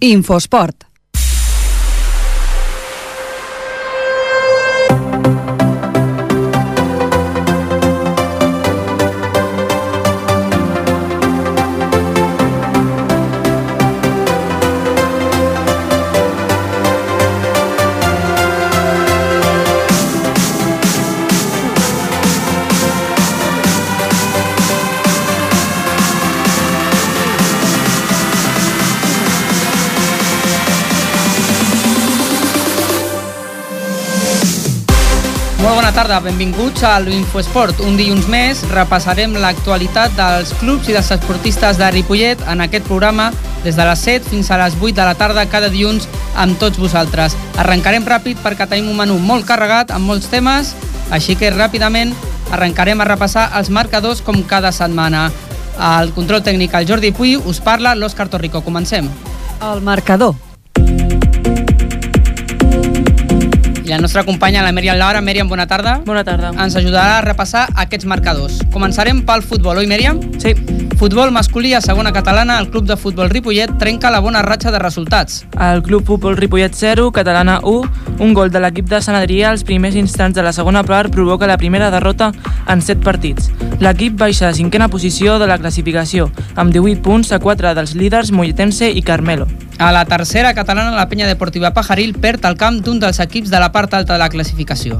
Infosport. Tarda, benvinguts a l'Infoesport. Un dilluns més repassarem l'actualitat dels clubs i dels esportistes de Ripollet en aquest programa des de les 7 fins a les 8 de la tarda cada dilluns amb tots vosaltres. Arrencarem ràpid perquè tenim un menú molt carregat amb molts temes, així que ràpidament arrencarem a repassar els marcadors com cada setmana. Al control tècnic, el Jordi Puy, us parla l'Òscar Torrico. Comencem. El marcador. I la nostra companya, la Mèriam Laura. Mèriam, bona tarda. Bona tarda. Ens ajudarà a repassar aquests marcadors. Començarem pel futbol, oi, Mèriam? Sí, Futbol masculí a segona catalana, el club de futbol Ripollet trenca la bona ratxa de resultats. el Club Futbol Ripollet 0, Catalana 1, un gol de l'equip de Sant Adrià als primers instants de la segona part provoca la primera derrota en 7 partits. L'equip baixa a cinquena posició de la classificació, amb 18 punts a 4 dels líders Molletense i Carmelo. A la tercera catalana, la penya deportiva Pajaril perd el camp d'un dels equips de la part alta de la classificació.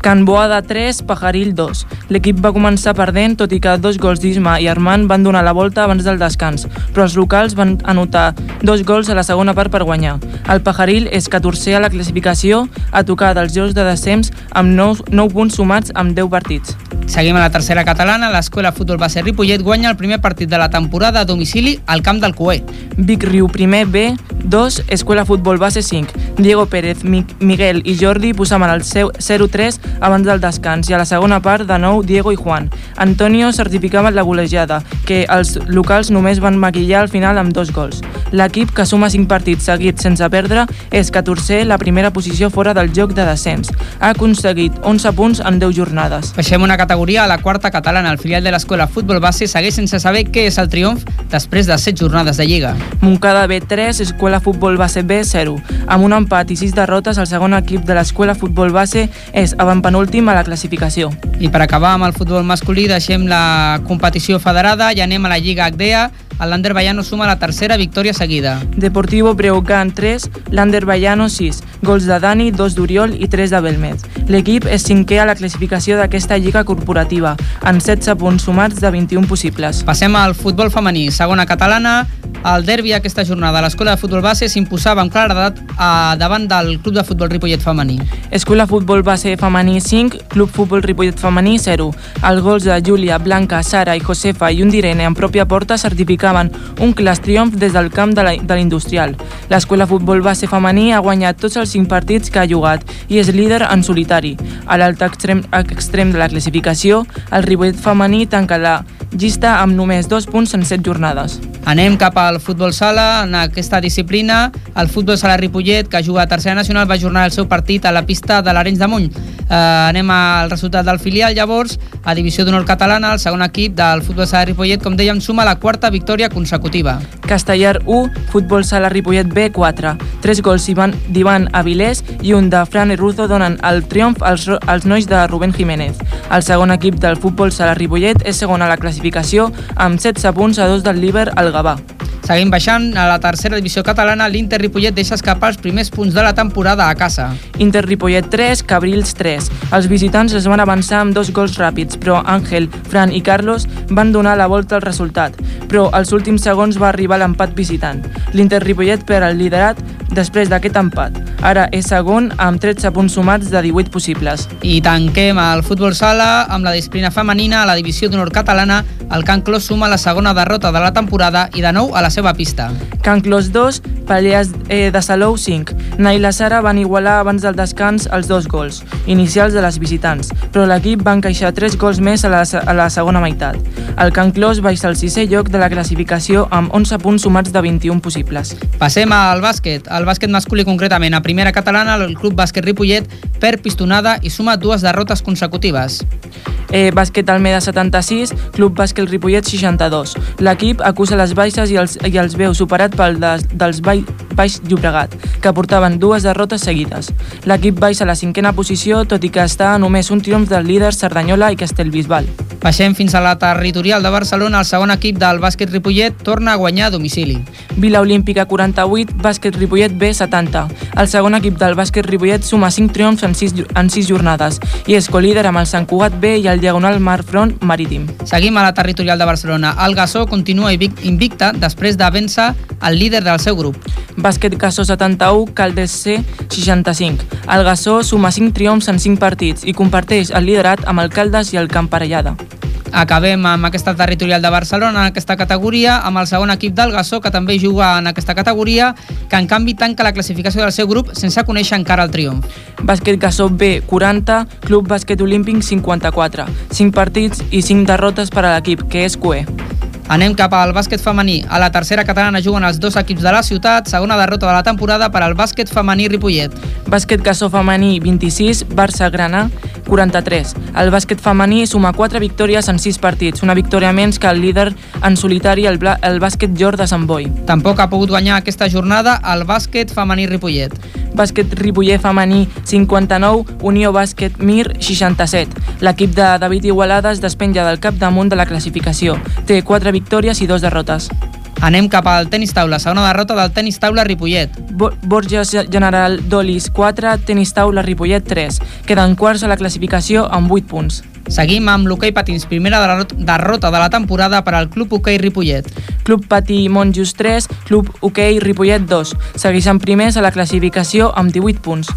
Can Boada 3, Pajaril 2. L'equip va començar perdent, tot i que dos gols d'Isma i Armand van donar la volta abans del descans, però els locals van anotar dos gols a la segona part per guanyar. El Pajaril és 14è a la classificació, a tocar dels jocs de descens amb 9, 9 punts sumats amb 10 partits. Seguim a la tercera catalana, l'escola Futbol Base Ripollet guanya el primer partit de la temporada a domicili al camp del Coé. Vic Riu primer B, 2, Escuela Futbol Base 5. Diego Pérez, Mi Miguel i Jordi posaven el seu 0-3 abans del descans i a la segona part de nou Diego i Juan. Antonio certificava la golejada, que els locals només van maquillar al final amb dos gols. L'equip, que suma 5 partits seguits sense perdre, és 14è la primera posició fora del joc de descens. Ha aconseguit 11 punts en 10 jornades. Baixem una categoria a la quarta catalana. El filial de l'escola Futbol Base segueix sense saber què és el triomf després de 7 jornades de Lliga. Montcada B3, Escuela Futbol Base B 0. Amb un empat i 6 derrotes, el segon equip de l'Escuela Futbol Base és avantpenúltim a la classificació. I per acabar amb el futbol masculí, deixem la competició federada i anem a la Lliga Agdea. El Lander Baiano suma la tercera victòria seguida. Deportivo Breucan 3, Lander Baiano 6, gols de Dani, 2 d'Oriol i 3 de Belmet. L'equip és cinquè a la classificació d'aquesta lliga corporativa, amb 16 punts sumats de 21 possibles. Passem al futbol femení. Segona catalana, el derbi aquesta jornada. L'escola de futbol base s'imposava amb claredat a davant del club de futbol Ripollet femení. Escola Futbol Base Femení 5, Club Futbol Ripollet Femení 0. Els gols de Júlia, Blanca, Sara i Josefa i un d'Irene en pròpia porta certificaven un clas triomf des del camp de l'Industrial. L'escola Futbol Base Femení ha guanyat tots els 5 partits que ha jugat i és líder en solitari. A l'altre extrem, extrem de la classificació, el Ripollet Femení tanca la llista amb només 2 punts en 7 jornades. Anem cap al futbol sala. En aquesta disciplina, el futbol sala Ripollet, que juga a tercera nacional, va ajornar el seu partit a la pista de l'Arenys de Muny. Eh, anem al resultat del filial, llavors, a Divisió d'Honor Catalana, el segon equip del futbol sala Ripollet, com dèiem, suma la quarta victòria consecutiva. Castellar 1, Futbol Sala Ripollet B 4. Tres gols d'Ivan- Avilés i un de Fran i Ruzo donen el triomf als, als nois de Rubén Jiménez. El segon equip del Futbol Sala Ripollet és segon a la classificació amb 16 punts a dos del líder al Gavà. Seguim baixant a la tercera divisió catalana, l'Inter Ripollet deixa escapar els primers punts de la temporada a casa. Inter Ripollet 3, Cabrils 3. Els visitants es van avançar amb dos gols ràpids, però Àngel, Fran i Carlos van donar la volta al resultat. Però als últims segons va arribar l'empat visitant. L'Inter Ripollet perd el liderat després d'aquest empat. Ara és segon amb 13 punts sumats de 18 possibles. I tanquem el futbol sala amb la disciplina femenina a la divisió d'honor catalana. El Can Clos suma la segona derrota de la temporada i de nou a la seva pista. Can Clos 2, Pallers eh, de Salou 5. Naila i Sara van igualar abans del descans els dos gols inicials de les visitants, però l'equip va encaixar 3 gols més a la, a la segona meitat. El Can Clos baixa al sisè lloc de la classificació amb 11 punts sumats de 21 possibles. Passem al bàsquet. El bàsquet masculí concretament. A primera catalana, el club bàsquet Ripollet perd pistonada i suma dues derrotes consecutives. Eh, bàsquet Almeda 76, Club Bàsquet Ripollet 62. L'equip acusa les baixes i els, i els veu superat pel des, dels Baix, Llobregat, que portaven dues derrotes seguides. L'equip baixa a la cinquena posició, tot i que està a només un triomf dels líders Cerdanyola i Castellbisbal. Baixem fins a la territorial de Barcelona. El segon equip del bàsquet Ripollet torna a guanyar a domicili. Vila Olímpica 48, Bàsquet Ripollet B 70. El segon equip del Bàsquet Ripollet suma 5 triomfs en 6, en 6 jornades i és colíder amb el Sant Cugat B i el Diagonal Mar Front Marítim. Seguim a la territorial de Barcelona. El Gassó continua invicta després de vèncer el líder del seu grup. Bàsquet Gassó 71, Caldes C 65. El Gassó suma 5 triomfs en 5 partits i comparteix el liderat amb el Caldes i el Camparellada. Acabem amb aquesta territorial de Barcelona, en aquesta categoria, amb el segon equip del Gassó, que també juga en aquesta categoria, que en canvi tanca la classificació del seu grup sense conèixer encara el triomf. Bàsquet Gassó B, 40, Club Bàsquet Olímpic, 54. 5 partits i 5 derrotes per a l'equip, que és QE. Anem cap al bàsquet femení. A la tercera catalana juguen els dos equips de la ciutat, segona derrota de la temporada per al bàsquet femení Ripollet. Bàsquet Gassó femení 26, Barça Granà 43. El bàsquet femení suma 4 victòries en 6 partits, una victòria menys que el líder en solitari, el, el bàsquet Jord de Sant Boi. Tampoc ha pogut guanyar aquesta jornada el bàsquet femení Ripollet. Bàsquet Ripollet femení 59, Unió Bàsquet Mir 67. L'equip de David Igualada es despenja del capdamunt de la classificació. Té 4 victòries i 2 derrotes. Anem cap al tenis taula, segona derrota del tenis taula Ripollet. Bo Borges General Dolis 4, tenis taula Ripollet 3. Queden quarts a la classificació amb 8 punts. Seguim amb l'hoquei patins, primera derrota de la temporada per al Club Hoquei Ripollet. Club Patí Montjust 3, Club Hoquei Ripollet 2. Segueixen primers a la classificació amb 18 punts.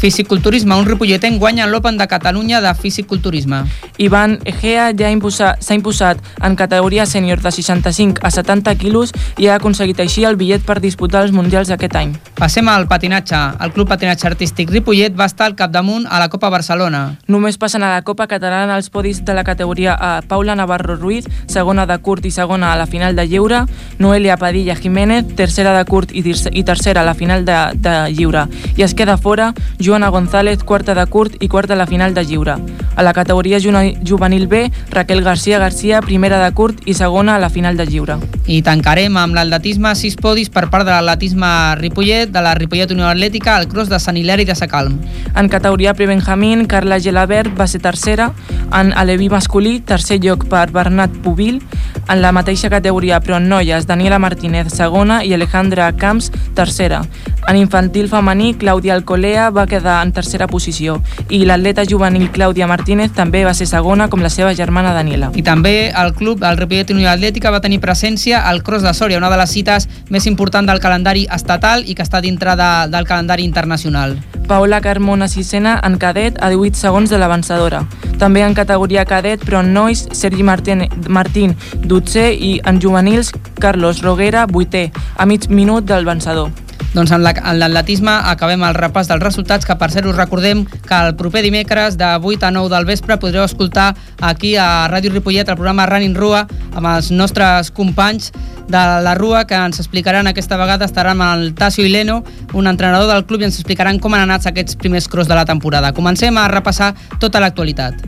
Fisiculturisme, un ripolletenc guanya l'Open de Catalunya de Fisiculturisme. Ivan Egea ja s'ha imposa, imposat en categoria sènior de 65 a 70 quilos i ha aconseguit així el bitllet per disputar els Mundials d'aquest any. Passem al patinatge. El Club Patinatge Artístic Ripollet va estar al capdamunt a la Copa Barcelona. Només passen a la Copa Catalana els podis de la categoria A. Paula Navarro Ruiz, segona de curt i segona a la final de lliure, Noelia Padilla Jiménez, tercera de curt i, i tercera a la final de, de lliure. I es queda fora Joana González, quarta de curt i quarta a la final de lliure. A la categoria juvenil B, Raquel García García, primera de curt i segona a la final de lliure. I tancarem amb l'atletisme, sis podis per part de l'atletisme Ripollet, de la Ripollet Unió Atlètica, al cross de Sant Hilari de Sacalm. En categoria prebenjamín, Carla Gelabert va ser tercera, en aleví masculí, tercer lloc per Bernat Pubil, en la mateixa categoria però en noies, Daniela Martínez, segona, i Alejandra Camps, tercera. En infantil femení, Clàudia Alcolea va quedar en tercera posició i l'atleta juvenil Clàudia Martínez també va ser segona com la seva germana Daniela. I també el club, el Ripollet Unió Atlètica, va tenir presència al Cross de Sòria, una de les cites més importants del calendari estatal i que està dintre de, del calendari internacional. Paola Carmona Sisena en cadet a 18 segons de l'avançadora. També en categoria cadet, però en nois, Sergi Martín, Martín 12 i en juvenils, Carlos Roguera, 8è, a mig minut del vencedor. Doncs en l'atletisme acabem el repàs dels resultats, que per cert us recordem que el proper dimecres de 8 a 9 del vespre podreu escoltar aquí a Ràdio Ripollet el programa Running Rua amb els nostres companys de la Rua que ens explicaran aquesta vegada estaran amb el Tasio Ileno, un entrenador del club i ens explicaran com han anat aquests primers cross de la temporada. Comencem a repassar tota l'actualitat.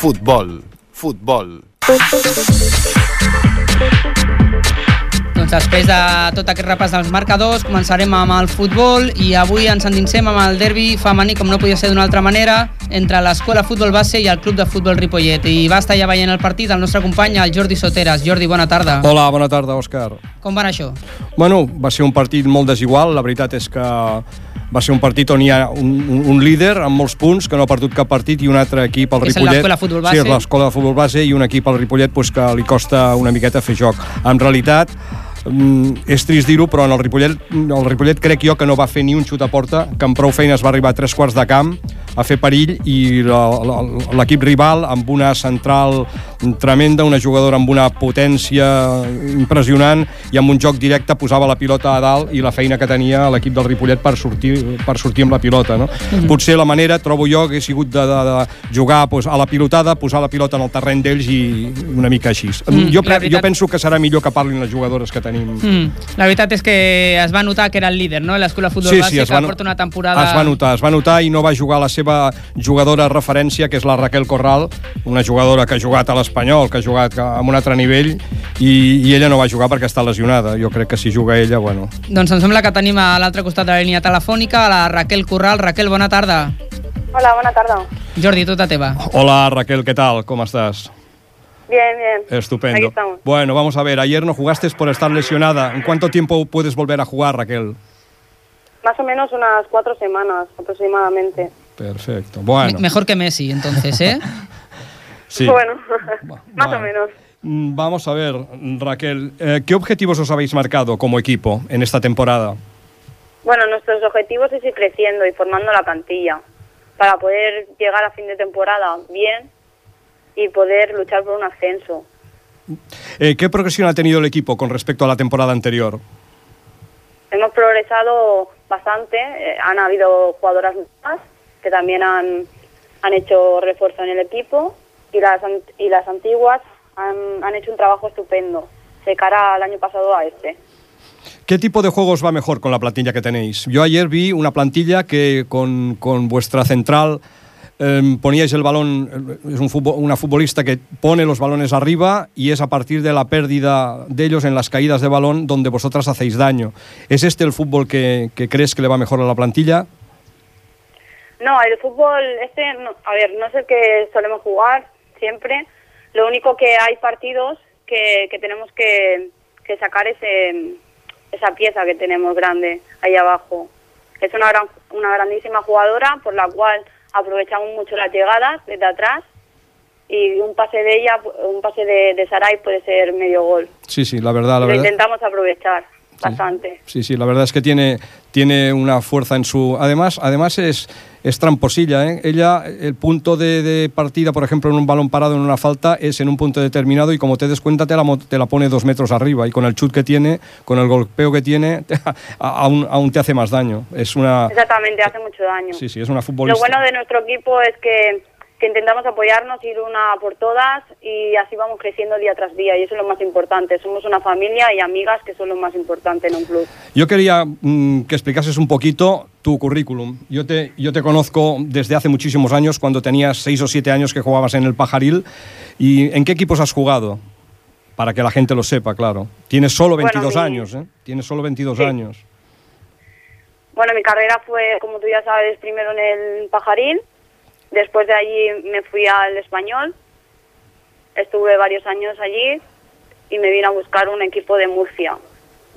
Futbol, futbol. Doncs després de tot aquest repàs dels marcadors, començarem amb el futbol i avui ens endinsem amb el derbi femení, com no podia ser d'una altra manera, entre l'Escola Futbol Base i el Club de Futbol Ripollet. I va estar ja veient el partit el nostre company, el Jordi Soteres. Jordi, bona tarda. Hola, bona tarda, Òscar. Com va això? Bueno, va ser un partit molt desigual. La veritat és que va ser un partit on hi ha un, un, un líder amb molts punts que no ha perdut cap partit i un altre equip, És Ripollet. l'Escola Futbol Base. Sí, és l'escola de futbol base i un equip, el Ripollet, pues, que li costa una miqueta fer joc. En realitat, mm, és trist dir-ho, però en el Ripollet, el Ripollet crec jo que no va fer ni un xut a porta, que amb prou feines va arribar a tres quarts de camp, a fer perill i l'equip rival amb una central tremenda, una jugadora amb una potència impressionant i amb un joc directe posava la pilota a dalt i la feina que tenia l'equip del Ripollet per sortir, per sortir amb la pilota. No? Potser la manera, trobo jo, que hagués sigut de, de, de jugar pues, a la pilotada, posar la pilota en el terreny d'ells i una mica així. Mm, jo, veritat- jo penso que serà millor que parlin les jugadores que tenim. Mm. La veritat és que es va notar que era el líder, no? L'escola de futbol Sí, bàsic sí, es va, porta una temporada... es va notar, es va notar i no va jugar la seva jugadora referència, que és la Raquel Corral, una jugadora que ha jugat a l'Espanyol, que ha jugat a un altre nivell, i, i ella no va jugar perquè està lesionada. Jo crec que si juga ella, bueno... Doncs em sembla que tenim a l'altre costat de la línia telefònica a la Raquel Corral. Raquel, bona tarda. Hola, buena tarde. Jordi, tota teva. Hola Raquel, ¿qué tal? ¿Cómo estás? Bien, bien. Estupendo. Aquí estamos. Bueno, vamos a ver, ayer no jugaste por estar lesionada. ¿En cuánto tiempo puedes volver a jugar, Raquel? Más o menos unas cuatro semanas aproximadamente. Perfecto. Bueno, Me- mejor que Messi, entonces, ¿eh? sí. Bueno, más Vale. o menos. Mm, Vamos a ver, Raquel, eh, ¿qué objetivos os habéis marcado como equipo en esta temporada? Bueno, nuestros objetivos es ir creciendo y formando la plantilla para poder llegar a fin de temporada bien y poder luchar por un ascenso. Eh, ¿Qué progresión ha tenido el equipo con respecto a la temporada anterior? Hemos progresado bastante, eh, han habido jugadoras más que también han, han hecho refuerzo en el equipo y las, y las antiguas han, han hecho un trabajo estupendo de cara al año pasado a este. ¿Qué tipo de juegos va mejor con la plantilla que tenéis? Yo ayer vi una plantilla que con, con vuestra central eh, poníais el balón, es un una futbolista que pone los balones arriba y es a partir de la pérdida de ellos en las caídas de balón donde vosotras hacéis daño. ¿Es este el fútbol que, que crees que le va mejor a la plantilla? No, el fútbol, este, no- a ver, no es el que solemos jugar siempre. Lo único que hay partidos que, que tenemos que, que sacar ese, esa pieza que tenemos grande ahí abajo. Es una, gran, una grandísima jugadora por la cual aprovechamos mucho las llegadas desde atrás y un pase de ella, un pase de, de Saray puede ser medio gol. Sí, sí, la verdad, la Lo verdad. intentamos aprovechar bastante. Sí, sí, la verdad es que tiene, tiene una fuerza en su... Además, además es, es tramposilla. ¿eh? Ella, el punto de, de partida, por ejemplo, en un balón parado, en una falta, es en un punto determinado y como te des cuenta te la, te la pone dos metros arriba y con el chut que tiene, con el golpeo que tiene, a- aún, aún te hace más daño. Es una... Exactamente, hace mucho daño. Sí, sí, es una Lo futbolista. bueno de nuestro equipo es que, que intentamos apoyarnos, ir una por todas y así vamos creciendo día tras día y eso es lo más importante. Somos una familia y amigas que son lo más importante en un club. Yo quería mm, que explicases un poquito tu currículum. Yo te, yo te conozco desde hace muchísimos años, cuando tenías seis o siete años que jugabas en el Pajaril. ¿Y en qué equipos has jugado? Para que la gente lo sepa, claro. Tienes solo Bueno, 22 mi- años, ¿eh? Tienes solo 22 Sí. años. Bueno, mi carrera fue, como tú ya sabes, primero en el Pajaril, después de allí me fui al Español, estuve varios años allí y me vine a buscar un equipo de Murcia.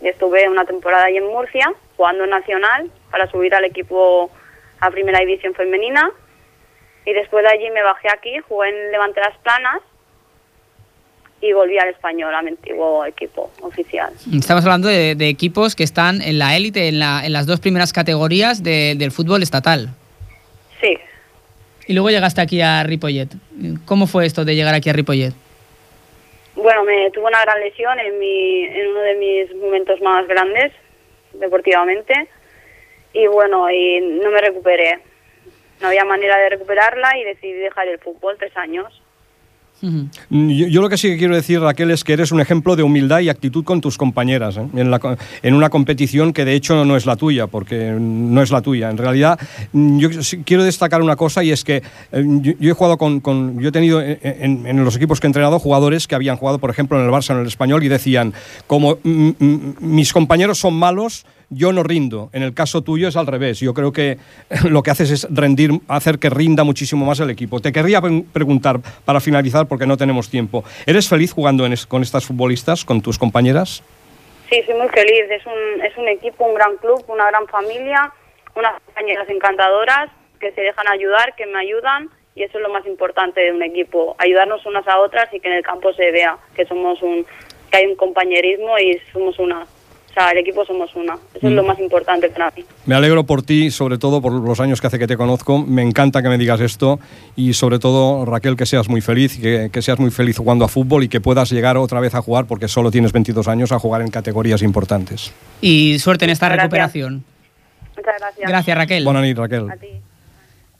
Y estuve una temporada allí en Murcia, jugando en Nacional, para subir al equipo a Primera División Femenina. Y después de allí me bajé aquí, jugué en Levante Las Planas y volví al Español, a mi antiguo equipo oficial. Estamos hablando de, de equipos que están en la élite, en, la- en las dos primeras categorías de- del fútbol estatal. Sí, Y luego llegaste aquí a Ripollet. ¿Cómo fue esto de llegar aquí a Ripollet? Bueno, me tuve una gran lesión en, mi, en uno de mis momentos más grandes deportivamente y bueno, y no me recuperé. No había manera de recuperarla y decidí dejar el fútbol tres años. Yo, lo que sí que quiero decir, Raquel, es que eres un ejemplo de humildad y actitud con tus compañeras ¿eh? en, una competición que de hecho no es la tuya, porque no es la tuya. En realidad, mm, yo quiero destacar una cosa y es que eh, yo, he jugado con, yo he tenido en, en- los equipos que he entrenado jugadores que habían jugado, por ejemplo, en el Barça en el Español y decían, como mis compañeros son malos, yo no rindo. En el caso tuyo es al revés. Yo creo que lo que haces es rendir, hacer que rinda muchísimo más el equipo. Te querría pre- preguntar, para finalizar, porque no tenemos tiempo, ¿eres feliz jugando en con estas futbolistas, con tus compañeras? Sí, soy muy feliz. Es un, es un equipo, un gran club, una gran familia, unas compañeras encantadoras que se dejan ayudar, que me ayudan y eso es lo más importante de un equipo, ayudarnos unas a otras y que en el campo se vea que somos un que hay un compañerismo y somos una O sea, el equipo somos una. Eso es lo más importante para mí. Me alegro por ti, sobre todo por los años que hace que te conozco. Me encanta que me digas esto y sobre todo, Raquel, que seas muy feliz, que, que seas muy feliz jugando a fútbol y que puedas llegar otra vez a jugar, porque solo tienes 22 años, a jugar en categorías importantes. I suerte en esta Gracias. recuperación. Muchas gracias. Gràcies, Raquel. Bona nit, Raquel. A ti.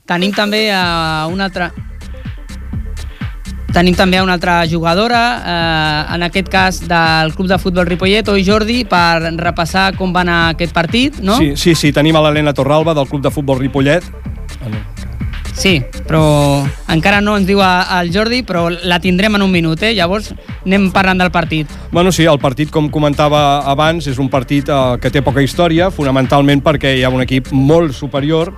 Tenim també a una altra... Tenim també una altra jugadora, eh, en aquest cas del Club de Futbol Ripollet, oi Jordi, per repassar com va anar aquest partit, no? Sí, sí, sí, tenim a l'Helena Torralba del Club de Futbol Ripollet. Sí, però encara no ens diu el Jordi, però la tindrem en un minut, eh? Llavors anem parlant del partit. Bueno, sí, el partit, com comentava abans, és un partit eh, que té poca història, fonamentalment perquè hi ha un equip molt superior,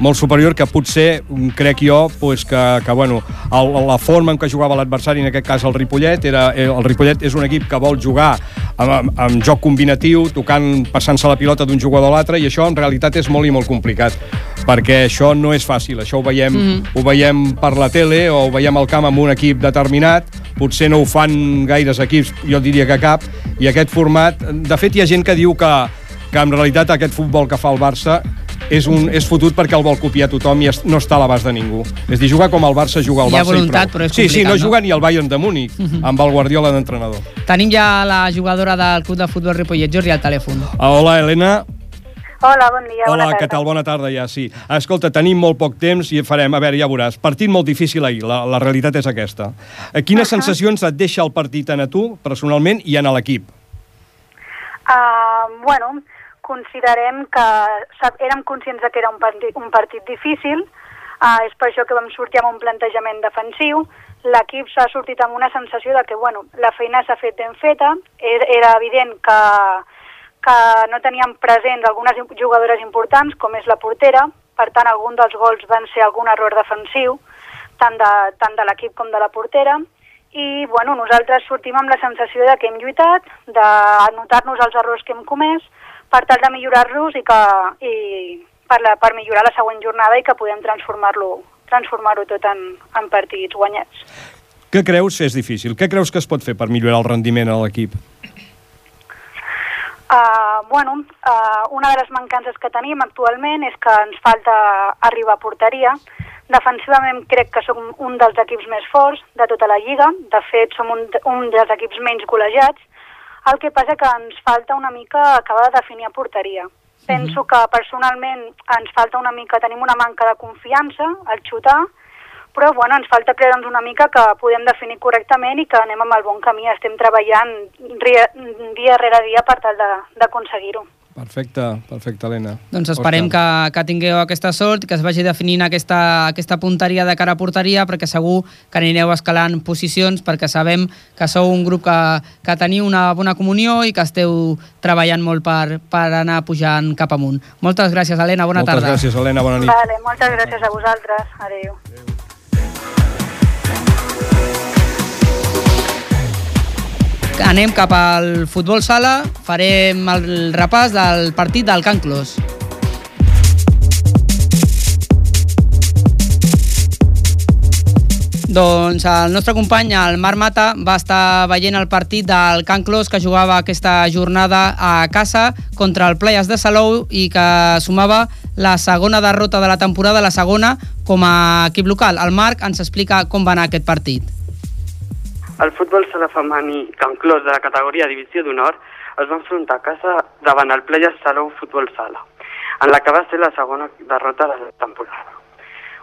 molt superior que potser, mm, crec jo, pues que, que bueno, el, la forma en què jugava l'adversari, en aquest cas el Ripollet, era, eh, el Ripollet és un equip que vol jugar amb, amb, amb joc combinatiu, tocant, passant-se la pilota d'un jugador a l'altre, i això en realitat és molt i molt complicat, perquè això no és fàcil, això ho veiem, mm -hmm. ho veiem per la tele o ho veiem al camp amb un equip determinat, potser no ho fan gaires equips, jo diria que cap, i aquest format, de fet hi ha gent que diu que, que en realitat aquest futbol que fa el Barça és, un, és fotut perquè el vol copiar tothom i es, no està a l'abast de ningú. És a dir, jugar com el Barça juga el Hi ha Barça voluntat, i prou. però és sí, sí, no, no? juga ni el Bayern de Múnich, amb el Guardiola d'entrenador. Tenim ja la jugadora del Club de Futbol Ripollet, Jordi, al telèfon. Ah, Hola, Helena. Hola, bon dia. Hola, bona què tal? Bona tarda, ja, sí. Escolta, tenim molt poc temps i farem, a veure, ja veuràs, partit molt difícil ahir, la, la realitat és aquesta. Eh, Quines uh -huh. sensacions et deixa el partit en a tu, personalment, i en a l'equip? Uh, bueno, considerem que érem conscients de que era un partit, un partit difícil, uh, és per això que vam sortir amb un plantejament defensiu. L'equip s'ha sortit amb una sensació de que bueno, la feina s'ha fet ben feta, era, era evident que, que no teníem presents algunes jugadores importants, com és la portera, per tant, algun dels gols van ser algun error defensiu, tant de, tant de l'equip com de la portera, i bueno, nosaltres sortim amb la sensació de que hem lluitat, d'anotar-nos els errors que hem comès, per tal de millorar-los i, que, i per, la, per millorar la següent jornada i que podem transformar-lo transformar-ho tot en, en partits guanyats. Què creus és difícil? Què creus que es pot fer per millorar el rendiment a l'equip? Uh, bueno, uh, una de les mancances que tenim actualment és que ens falta arribar a porteria. Defensivament crec que som un dels equips més forts de tota la Lliga. De fet, som un, un dels equips menys col·legiats. El que passa que ens falta una mica acabar de definir a porteria. Penso que personalment ens falta una mica, tenim una manca de confiança al xutar, però bueno, ens falta creure'ns una mica que podem definir correctament i que anem amb el bon camí. Estem treballant dia, dia rere dia per tal de- d'aconseguir-ho. Perfecte, perfecte, Helena. Doncs esperem que, que tingueu aquesta sort i que es vagi definint aquesta, aquesta punteria de cara a porteria perquè segur que anireu escalant posicions perquè sabem que sou un grup que, que teniu una bona comunió i que esteu treballant molt per, per anar pujant cap amunt. Moltes gràcies, Helena. Bona Moltes tarda. gràcies, Helena, bona nit. Vale, moltes gràcies a vosaltres. Adéu. Anem cap al futbol sala, farem el repàs del partit del Can Clos. Doncs el nostre company, el Marc Mata, va estar veient el partit del Can Clos que jugava aquesta jornada a casa contra el Playas de Salou i que sumava la segona derrota de la temporada, la segona com a equip local. El Marc ens explica com va anar aquest partit. El futbol sala femení Can Clos de la categoria Divisió d'Honor es va enfrontar a casa davant el Playas Salou Futbol Sala, en la que va ser la segona derrota de la temporada.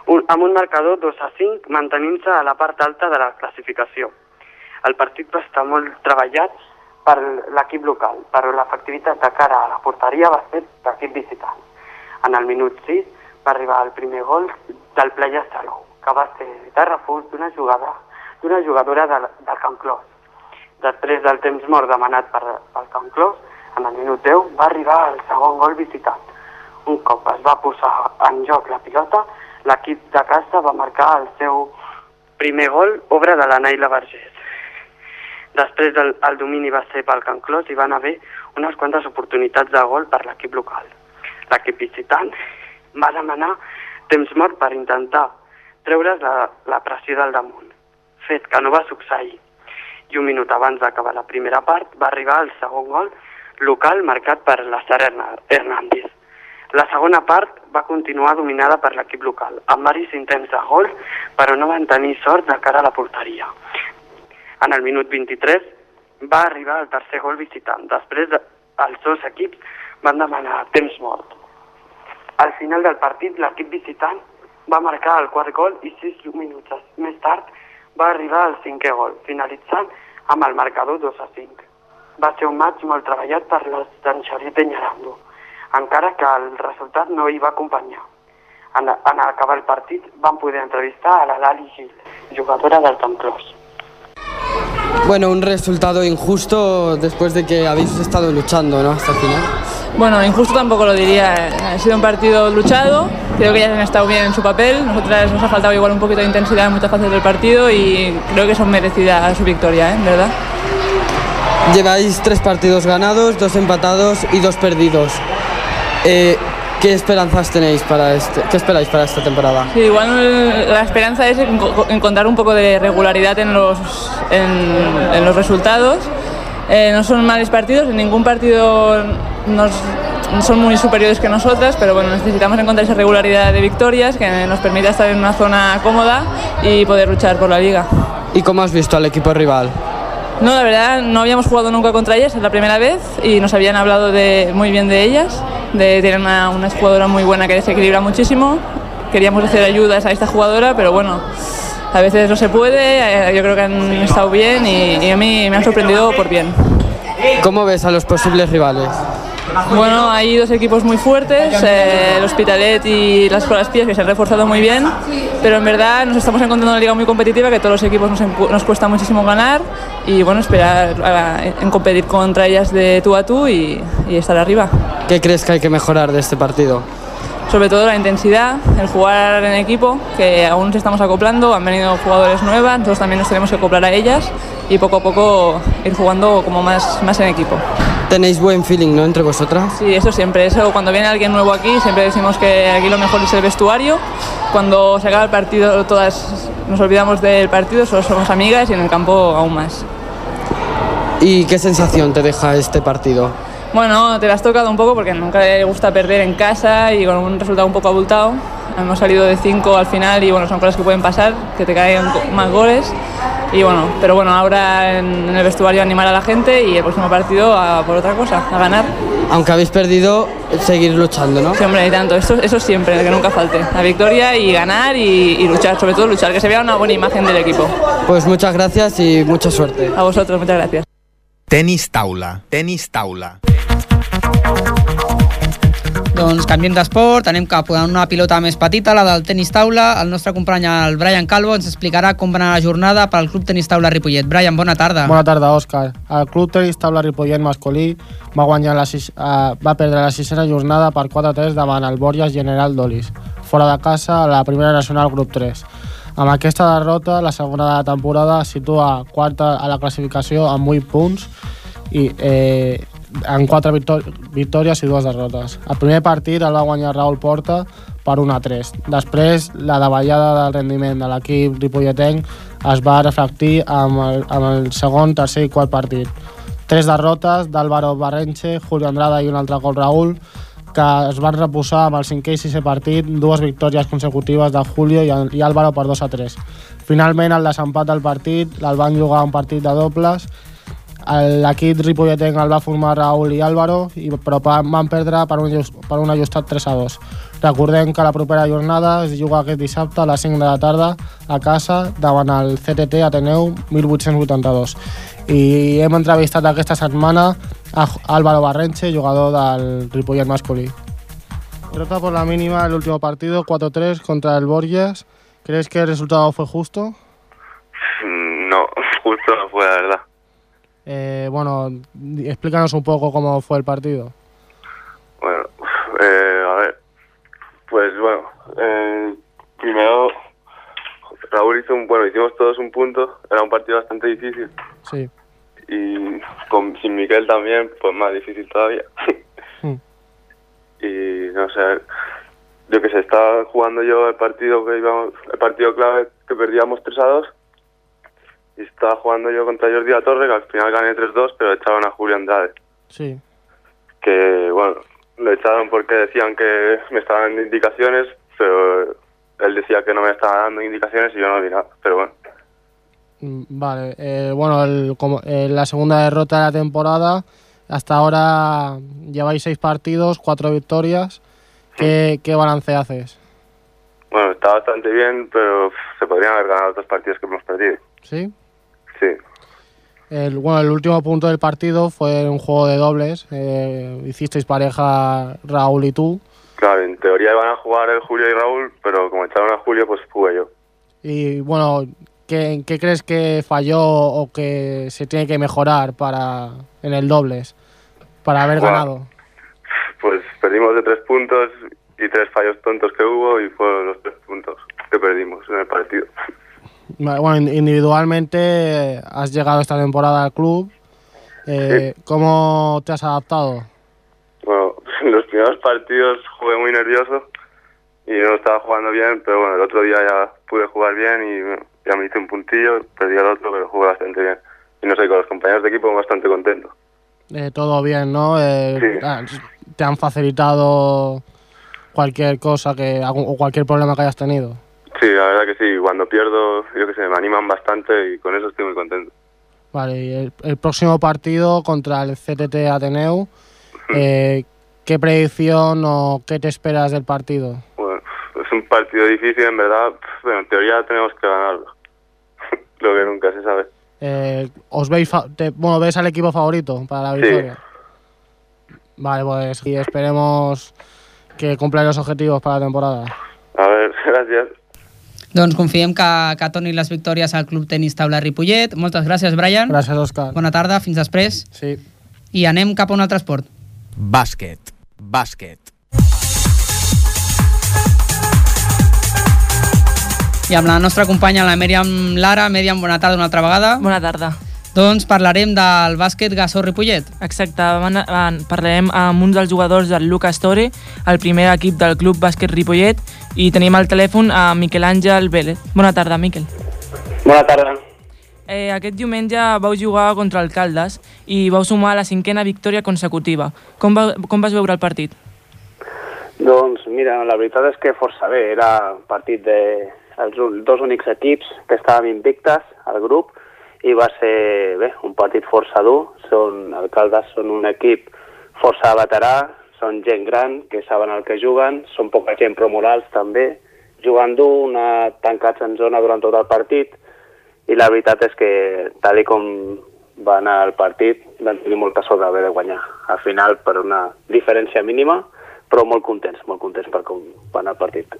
Un, amb un marcador 2 a 5, mantenint-se a la part alta de la classificació. El partit va estar molt treballat per l'equip local, però l'efectivitat de cara a la porteria va ser l'equip visitant. En el minut 6 va arribar el primer gol del Playas Salou, que va ser de refús d'una jugada d'una jugadora de, del Camp Clos. Després del temps mort demanat per, pel Camp Clos, en el minut 10 va arribar el segon gol visitant. Un cop es va posar en joc la pilota, l'equip de casa va marcar el seu primer gol, obra de la Naila Vergés. Després del, el domini va ser pel Can Clos i van haver unes quantes oportunitats de gol per l'equip local. L'equip visitant va demanar temps mort per intentar treure's la, la pressió del damunt, fet que no va succeir. I un minut abans d'acabar la primera part va arribar el segon gol local marcat per la Sara Hernández. La segona part va continuar dominada per l'equip local, amb varis intents de gol, però no van tenir sort de cara a la porteria. En el minut 23 va arribar el tercer gol visitant. Després de, els dos equips van demanar temps mort. Al final del partit, l'equip visitant va marcar el quart gol i sis minuts més tard va arribar el cinquè gol, finalitzant amb el marcador 2 a 5. Va ser un maig molt treballat per les d'en Xavier Peñarando, encara que el resultat no hi va acompanyar. En, en acabar el partit van poder entrevistar a la Lali Gil, jugadora del Camplós. Bueno, un resultado injusto después de que habéis estado luchando, ¿no? Hasta el final. Bueno, injusto tampoco lo diría. Ha sido un partido luchado. Creo que ellas han estado bien en su papel. Nosotras nos ha faltado igual un poquito de intensidad en muchas fases del partido y creo que son merecidas su victoria, ¿eh? ¿verdad? Lleváis tres partidos ganados, dos empatados y dos perdidos. Eh, ¿Qué esperanzas tenéis para este, qué esperáis para esta temporada? Sí, igual la esperanza es enco- encontrar un poco de regularidad en los, en, en los resultados. Eh, no son males partidos, en ningún partido nos, son muy superiores que nosotras, pero bueno, necesitamos encontrar esa regularidad de victorias que nos permita estar en una zona cómoda y poder luchar por la liga. ¿Y cómo has visto al equipo rival? No, la verdad, no habíamos jugado nunca contra ellas, es la primera vez y nos habían hablado de, muy bien de ellas, de tener una, una jugadora muy buena que desequilibra muchísimo. Queríamos hacer ayudas a esta jugadora, pero bueno, a veces no se puede, eh, yo creo que han estado bien y, y a mí me han sorprendido por bien. ¿Cómo ves a los posibles rivales? Bueno, hay dos equipos muy fuertes, eh, el Hospitalet y las Colas Pías, que se han reforzado muy bien, pero en verdad nos estamos encontrando una liga muy competitiva que todos los equipos nos, nos cuesta muchísimo ganar y bueno, esperar a- en competir contra ellas de tú a tú y, y estar arriba. ¿Qué crees que hay que mejorar de este partido? Sobre todo la intensidad, el jugar en equipo, que aún nos estamos acoplando, han venido jugadores nuevas, nosotros también nos tenemos que acoplar a ellas y poco a poco ir jugando como más, más en equipo. Tenéis buen feeling, ¿no? Entre vosotras. Sí, eso siempre. Eso cuando viene alguien nuevo aquí, siempre decimos que aquí lo mejor es el vestuario. Cuando se acaba el partido, todas nos olvidamos del partido, solo somos amigas y en el campo aún más. ¿Y qué sensación te deja este partido? Bueno, te la has tocado un poco porque nunca le gusta perder en casa y con un resultado un poco abultado. Hemos salido de 5 al final y bueno, son cosas que pueden pasar, que te caen más goles. Y bueno, pero bueno, ahora en, en el vestuario animar a la gente y el próximo partido a por otra cosa, a ganar. Aunque habéis perdido, seguir luchando, ¿no? Sí, hombre, y tanto. Eso, eso siempre, que nunca falte. La victoria y ganar y, y luchar, sobre todo luchar, que se vea una buena imagen del equipo. Pues muchas gracias y mucha suerte. A vosotros, muchas gracias. Tenis taula, tenis taula. Doncs canviem d'esport, anem cap a una pilota més petita, la del tenis taula. El nostre company, el Brian Calvo, ens explicarà com va anar la jornada pel Club Tenis Taula Ripollet. Brian, bona tarda. Bona tarda, Òscar. El Club Tenis Taula Ripollet masculí va, guanyar la sis, eh, va perdre la sisena jornada per 4-3 davant el Borges General Dolis, fora de casa a la primera nacional grup 3. Amb aquesta derrota, la segona de la temporada situa quarta a la classificació amb 8 punts i eh, en 4 victò victòries i dues derrotes. El primer partit el va guanyar Raül Porta per 1 a 3. Després, la davallada del rendiment de l'equip ripolletenc es va reflectir amb el, amb el segon, tercer i quart partit. Tres derrotes d'Álvaro Barrenche, Julio Andrada i un altre cop Raül, que es van reposar amb el cinquè i sisè partit, dues victòries consecutives de Julio i, i Álvaro per 2 a 3. Finalment, el desempat del partit el van jugar un partit de dobles L'equip ripolletenc el va formar Raül i Álvaro, i, però van perdre per un, per un ajustat 3 a 2. Recordem que la propera jornada es juga aquest dissabte a les 5 de la tarda a casa davant el CTT Ateneu 1882. I hem entrevistat aquesta setmana a Álvaro Barrenche, jugador del Ripollet masculí. Derrota por la mínima el último partido, 4-3 contra el Borges. ¿Crees que el resultado fue justo? No, justo no fue, la verdad. Eh, bueno, explícanos un poco cómo fue el partido. Bueno, eh, a ver, pues bueno, eh, primero Raúl hizo un, bueno, hicimos todos un punto, era un partido bastante difícil Sí. y con, sin Miquel también, pues más difícil todavía. Hmm. y no sé, yo que sé, estaba jugando yo el partido que íbamos, el partido clave que perdíamos 3 a 2 y estaba jugando yo contra Jordi La Torre, que al final gané 3-2, pero echaban a Julio Andrade. Sí. que, bueno, lo echaron porque decían que me estaban dando indicaciones, pero él decía que no me estaba dando indicaciones y yo no vi nada, pero bueno. Mm, Vale, eh, bueno, el- como, eh, la segunda derrota de la temporada. Hasta ahora lleváis seis partidos, cuatro victorias. ¿Qué, qué balance haces? Bueno, está bastante bien, pero se podrían haber ganado otros partidos que hemos perdido. ¿Sí? Sí, El, bueno, el último punto del partido fue un juego de dobles. eh, hicisteis pareja Raúl y tú. claro, en teoría iban a jugar el Julio y Raúl, pero como echaron a Julio, pues jugué yo. Y bueno, ¿qué, qué crees que falló o que se tiene que mejorar para en el dobles? Para haber Bueno. ganado. Pues perdimos de tres puntos y tres fallos tontos que hubo y fueron los tres puntos que perdimos en el partido. Bueno, in- individualmente eh, has llegado esta temporada al club. Eh, ¿Cómo te has adaptado? Bueno, en los primeros partidos jugué muy nervioso y no estaba jugando bien, pero bueno, el otro día ya pude jugar bien y ya me hice un puntillo, perdí el otro, pero jugué bastante bien. Y no sé, con los compañeros de equipo bastante contento. Eh, todo bien, ¿no? Eh, ah, ¿Te han facilitado cualquier cosa que o cualquier problema que hayas tenido? Sí, la verdad que sí, cuando pierdo, yo que sé, me animan bastante y con eso estoy muy contento. Vale, y el, el próximo partido contra el CTT Ateneu, eh, ¿qué predicción o qué te esperas del partido? Bueno, es un partido difícil, en verdad, pero en teoría tenemos que ganarlo. Lo que nunca se sabe. Eh, ¿Os veis, te- bueno, ves al equipo favorito para la Sí. victoria? Vale, pues y esperemos que cumplan los objetivos para la temporada. A ver, gracias. Doncs confiem que, que tornin les victòries al Club Tenis Taula Ripollet. Moltes gràcies, Brian. Gràcies, Òscar. Bona tarda, fins després. Sí. I anem cap a un altre esport. Bàsquet. Bàsquet. I amb la nostra companya, la Mèriam Lara. Mèriam, bona tarda una altra vegada. Bona tarda. Doncs parlarem del bàsquet Gassó Ripollet. Exacte, van, van, parlarem amb un dels jugadors del Lucas Tore, el primer equip del Club Bàsquet Ripollet, i tenim al telèfon a Miquel Àngel Vélez. Bona tarda, Miquel. Bona tarda. Eh, aquest diumenge vau jugar contra el Caldes i vau sumar la cinquena victòria consecutiva. Com, va, com vas veure el partit? Doncs mira, la veritat és que força bé. Era partit de els dos únics equips que estàvem invictes al grup i va ser bé, un partit força dur. Són, el Caldes són un equip força veterà, són gent gran que saben el que juguen, són poca gent però morals també, jugant dur, una, tancats en zona durant tot el partit i la veritat és que tal i com va anar el partit vam tenir molta sort d'haver de guanyar. Al final per una diferència mínima, però molt contents, molt contents per com va anar el partit.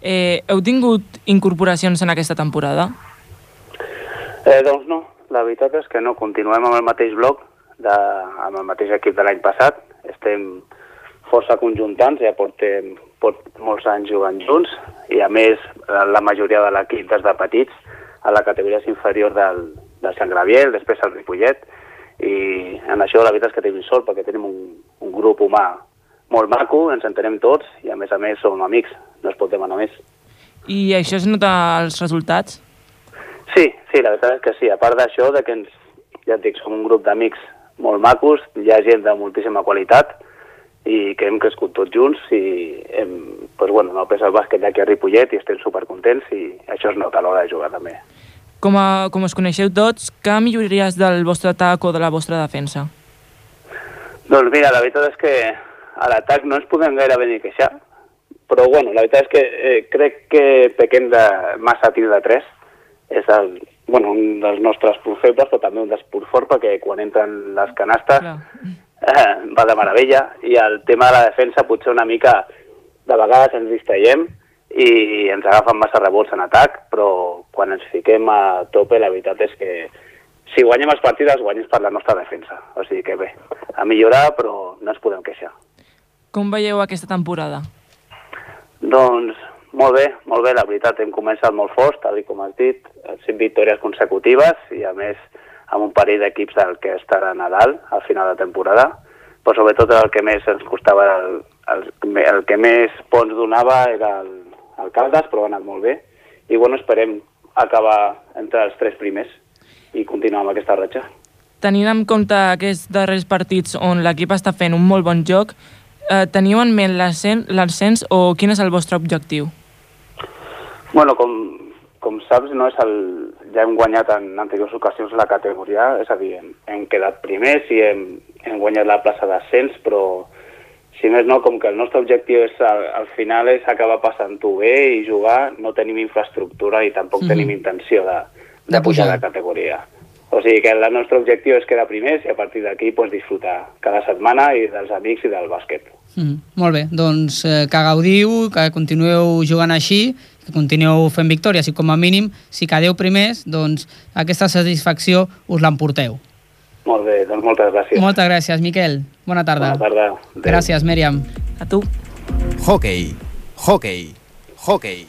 Eh, heu tingut incorporacions en aquesta temporada? Eh, doncs no, la veritat és que no, continuem amb el mateix bloc, de, amb el mateix equip de l'any passat, estem força conjuntants, ja portem pot, molts anys jugant junts, i a més la majoria de l'equip des de petits, a la categoria inferior del, del Sant Graviel, després al Ripollet, i en això la veritat és que tenim sort perquè tenim un, un grup humà molt maco, ens entenem tots i a més a més som amics, no es pot demanar més. I això es nota als resultats? Sí, sí, la veritat és que sí. A part d'això, de que ens, ja et dic, som un grup d'amics molt macos, hi ha gent de moltíssima qualitat i que hem crescut tots junts i hem, pues, bueno, no pesa el bàsquet d'aquí a Ripollet i estem supercontents i això es nota a l'hora de jugar també. Com, a, com us coneixeu tots, què milloraries del vostre atac o de la vostra defensa? Doncs mira, la veritat és que a l'atac no ens podem gairebé ni queixar, però bueno, la veritat és que eh, crec que pequem de massa tir de 3, és el, bueno, un dels nostres punts febles, però també un dels punts forts, perquè quan entren les canastes eh, va de meravella, i el tema de la defensa potser una mica, de vegades ens distraiem i ens agafen massa rebots en atac, però quan ens fiquem a tope la veritat és que si guanyem els partits els guanyem per la nostra defensa. O sigui que bé, a millorar però no ens podem queixar. Com veieu aquesta temporada? Doncs molt bé, molt bé, la veritat, hem començat molt forts, tal com has dit, cinc victòries consecutives i a més amb un parell d'equips del que estaran a al final de temporada, però sobretot el que més ens costava, el, el, el que més punts donava era el, el Caldes, però ha anat molt bé, i bueno, esperem acabar entre els tres primers i continuar amb aquesta ratxa. tenint en compte aquests darrers partits on l'equip està fent un molt bon joc, eh, teniu en ment l'ascen- l'ascens o quin és el vostre objectiu? Bueno, com, com saps, no és el, ja hem guanyat en anteriors ocasions la categoria, és a dir, hem, hem quedat primers i hem, hem guanyat la plaça d'ascens, però si més no, com que el nostre objectiu és al, al final és acabar passant-ho bé i jugar, no tenim infraestructura i tampoc Mhm. tenim intenció de, De de pujar de categoria. O sigui que el nostre objectiu és quedar primers i a partir d'aquí pues, disfrutar cada setmana i dels amics i del bàsquet. Mm, molt bé, doncs eh, que gaudiu, que continueu jugant així, continueu fent victòries i com a mínim, si quedeu primers, doncs aquesta satisfacció us l'emporteu. Molt bé, doncs moltes gràcies. Moltes gràcies, Miquel. Bona tarda. Bona tarda. Adéu. Gràcies, Mèriam. A tu. Hockey, hockey, hockey.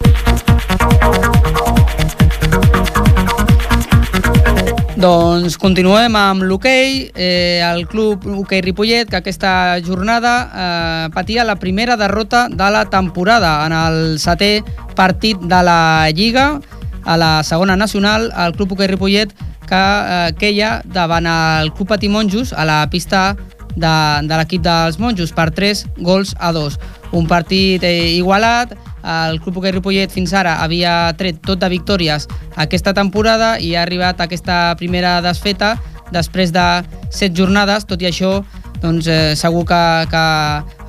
Doncs continuem amb l'hoquei. Eh, el club hoquei Ripollet, que aquesta jornada eh, patia la primera derrota de la temporada en el setè partit de la Lliga a la segona nacional, el club hoquei Ripollet que eh, queia davant el club Patí Monjos a la pista de, de l'equip dels Monjos per 3 gols a 2. Un partit eh, igualat, el Club Hoquei Ripollet fins ara havia tret tot de victòries aquesta temporada i ha arribat aquesta primera desfeta després de 7 jornades, tot i això doncs, eh, segur que, que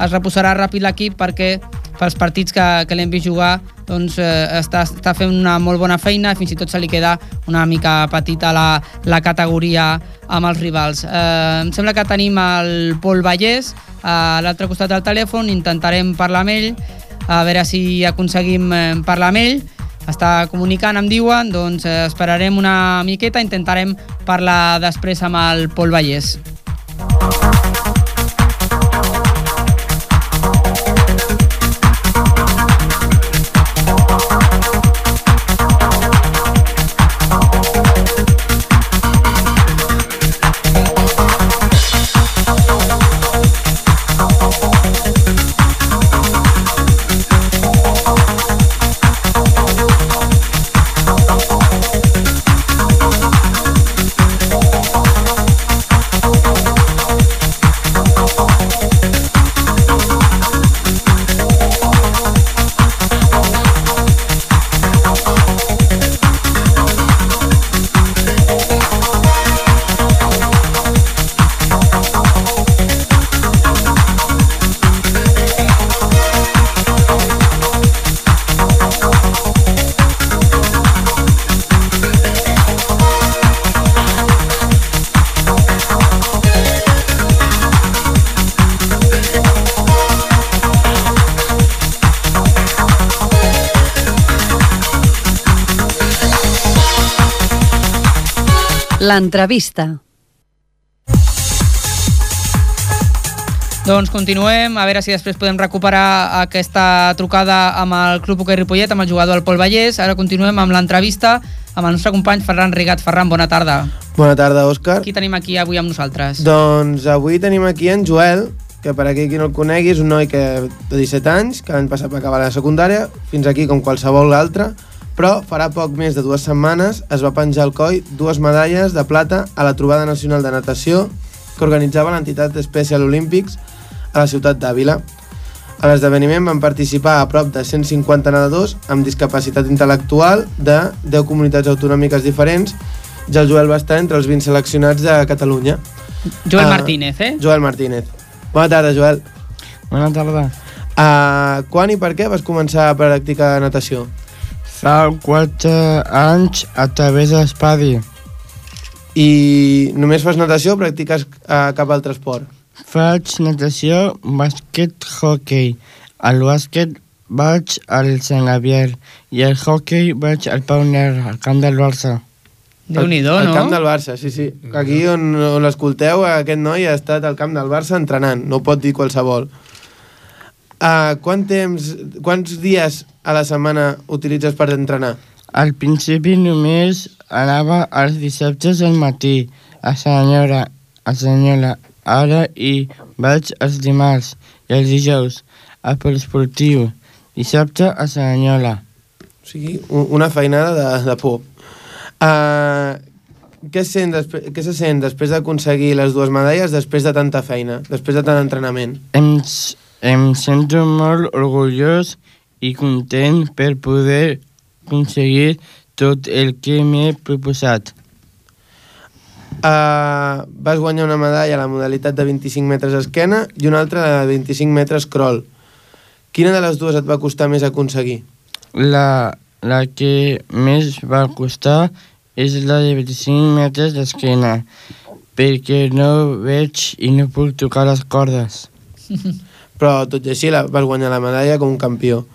es reposarà ràpid l'equip perquè pels partits que, que l'hem vist jugar doncs, eh, està, està fent una molt bona feina. Fins i tot se li queda una mica petita la, la categoria amb els rivals. Eh, em sembla que tenim el Pol Vallès a l'altre costat del telèfon, intentarem parlar amb ell, a veure si aconseguim eh, parlar amb ell. Està comunicant, em diuen, doncs eh, esperarem una miqueta, intentarem parlar després amb el Pol Vallès. L'entrevista. Doncs continuem, a veure si després podem recuperar aquesta trucada amb el Club Hoquei Ripollet, amb el jugador del Pol Vallès. Ara continuem amb l'entrevista amb el nostre company Ferran Rigat. Ferran, bona tarda. Bona tarda, Òscar. Qui tenim aquí avui amb nosaltres? Doncs avui tenim aquí en Joel, que per aquí qui no el conegui és un noi que de 17 anys, que l'any passat va acabar la secundària, fins aquí com qualsevol altre, però farà poc més de dues setmanes es va penjar al coll dues medalles de plata a la trobada nacional de natació que organitzava l'entitat Special Olympics a la ciutat d'Àvila. A l'esdeveniment van participar a prop de 150 nedadors amb discapacitat intel·lectual de 10 comunitats autonòmiques diferents i el Joel va estar entre els 20 seleccionats de Catalunya. Joel Ah, Martínez, eh? Joel Martínez. Bona tarda, Joel. Bona tarda. Uh, quan i per què vas començar a practicar natació? Fa 4 anys a través de l'espadi. I només fas natació o practiques uh, cap altre esport? Faig natació, bàsquet, hockey. Al bàsquet vaig al Sant Gabriel i al hockey vaig al Pau Negre, al camp del Barça. Déu-n'hi-do, Al no? camp del Barça, sí, sí. Aquí on, on l'escolteu, aquest noi ha estat al camp del Barça entrenant, no ho pot dir qualsevol. Uh, quant temps, quants dies a la setmana utilitzes per entrenar? Al principi només anava els dissabtes al matí, a senyora, a senyora, ara i vaig els dimarts i els dijous a poliesportiu, dissabte a Senyola. O sigui, una feinada de, de por. Uh, què, sent què se sent després d'aconseguir les dues medalles, després de tanta feina, després de tant entrenament? Em, em sento molt orgullós i content per poder aconseguir tot el que m'he proposat. Uh, vas guanyar una medalla a la modalitat de 25 metres esquena i una altra de 25 metres crawl. Quina de les dues et va costar més aconseguir? La, la que més va costar és la de 25 metres d'esquena, perquè no veig i no puc tocar les cordes. Però tot i així la, vas guanyar la medalla com un campió.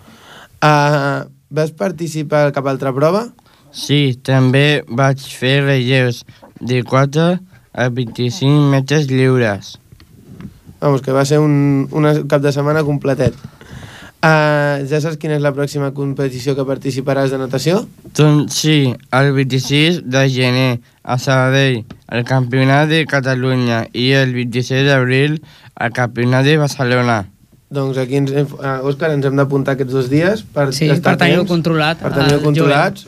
Uh, vas participar a cap altra prova? Sí, també vaig fer relleus de 4 a 25 metres lliures. Vamos, que va ser un, un cap de setmana completet. Uh, ja saps quina és la pròxima competició que participaràs de natació? Doncs sí, el 26 de gener a Sabadell, el Campionat de Catalunya i el 26 d'abril al Campionat de Barcelona. Doncs aquí, ens, hem- uh, Òscar, ens hem d'apuntar aquests dos dies per Sí, estar per tenir-ho controlat, Per tenir-ho el controlats.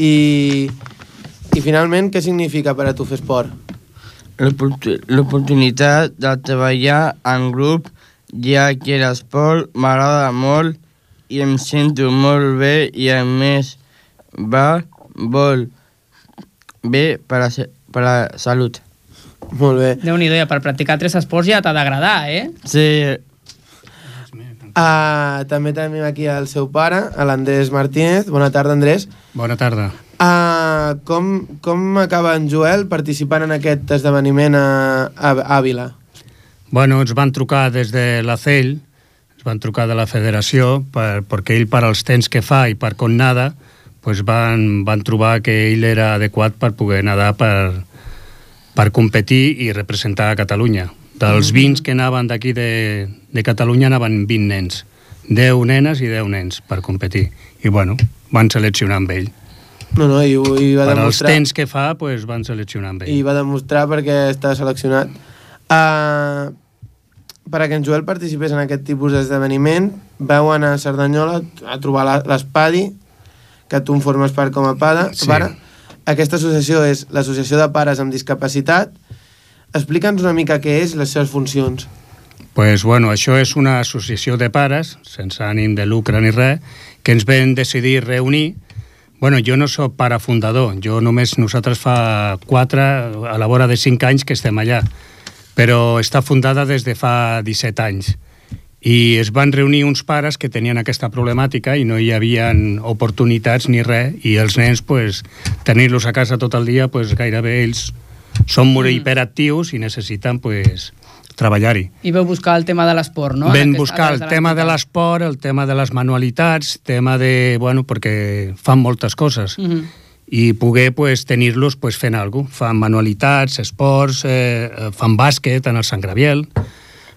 I, I finalment, què significa per a tu fer esport? L'oportu- L'oportunitat de treballar en grup, ja que l'esport m'agrada molt i em sento molt bé i a més va molt bé per a, per a salut. Molt bé. Déu-n'hi-do, ja per practicar tres esports ja t'ha d'agradar, eh? Sí, Uh, també tenim aquí el seu pare, l'Andrés Martínez. Bona tarda, Andrés. Bona tarda. Uh, com, com acaba en Joel participant en aquest esdeveniment a, a Àvila? Bueno, ens van trucar des de la CEL, ens van trucar de la federació, per, perquè ell per als temps que fa i per com nada, pues van, van trobar que ell era adequat per poder nedar per, per competir i representar a Catalunya. Dels 20 que anaven d'aquí de, de Catalunya anaven 20 nens. 10 nenes i 10 nens per competir. I bueno, van seleccionar amb ell. No, no, i, i va Per demostrar... temps que fa, pues, van seleccionar amb ell. I va demostrar perquè està seleccionat. Uh, perquè en Joel participés en aquest tipus d'esdeveniment, vau anar a Cerdanyola a trobar l'Espadi, que tu en formes part com a pada, Sí. pare. Aquesta associació és l'Associació de Pares amb Discapacitat. Explica'ns una mica què és les seves funcions. pues, bueno, això és una associació de pares, sense ànim de lucre ni res, que ens vam decidir reunir. Bueno, jo no sóc pare fundador, jo només nosaltres fa 4, a la vora de 5 anys que estem allà, però està fundada des de fa 17 anys. I es van reunir uns pares que tenien aquesta problemàtica i no hi havia oportunitats ni res, i els nens, pues, tenir-los a casa tot el dia, pues, gairebé ells són molt Mm. hiperactius i necessiten pues, treballar-hi. I veu buscar el tema de l'esport, no? Vam buscar el tema de l'esport, el tema de les manualitats, tema de... Bueno, perquè fan moltes coses. Mhm. I poder pues, tenir-los pues, fent alguna cosa. Fan manualitats, esports, eh, eh, fan bàsquet en el Sant Graviel,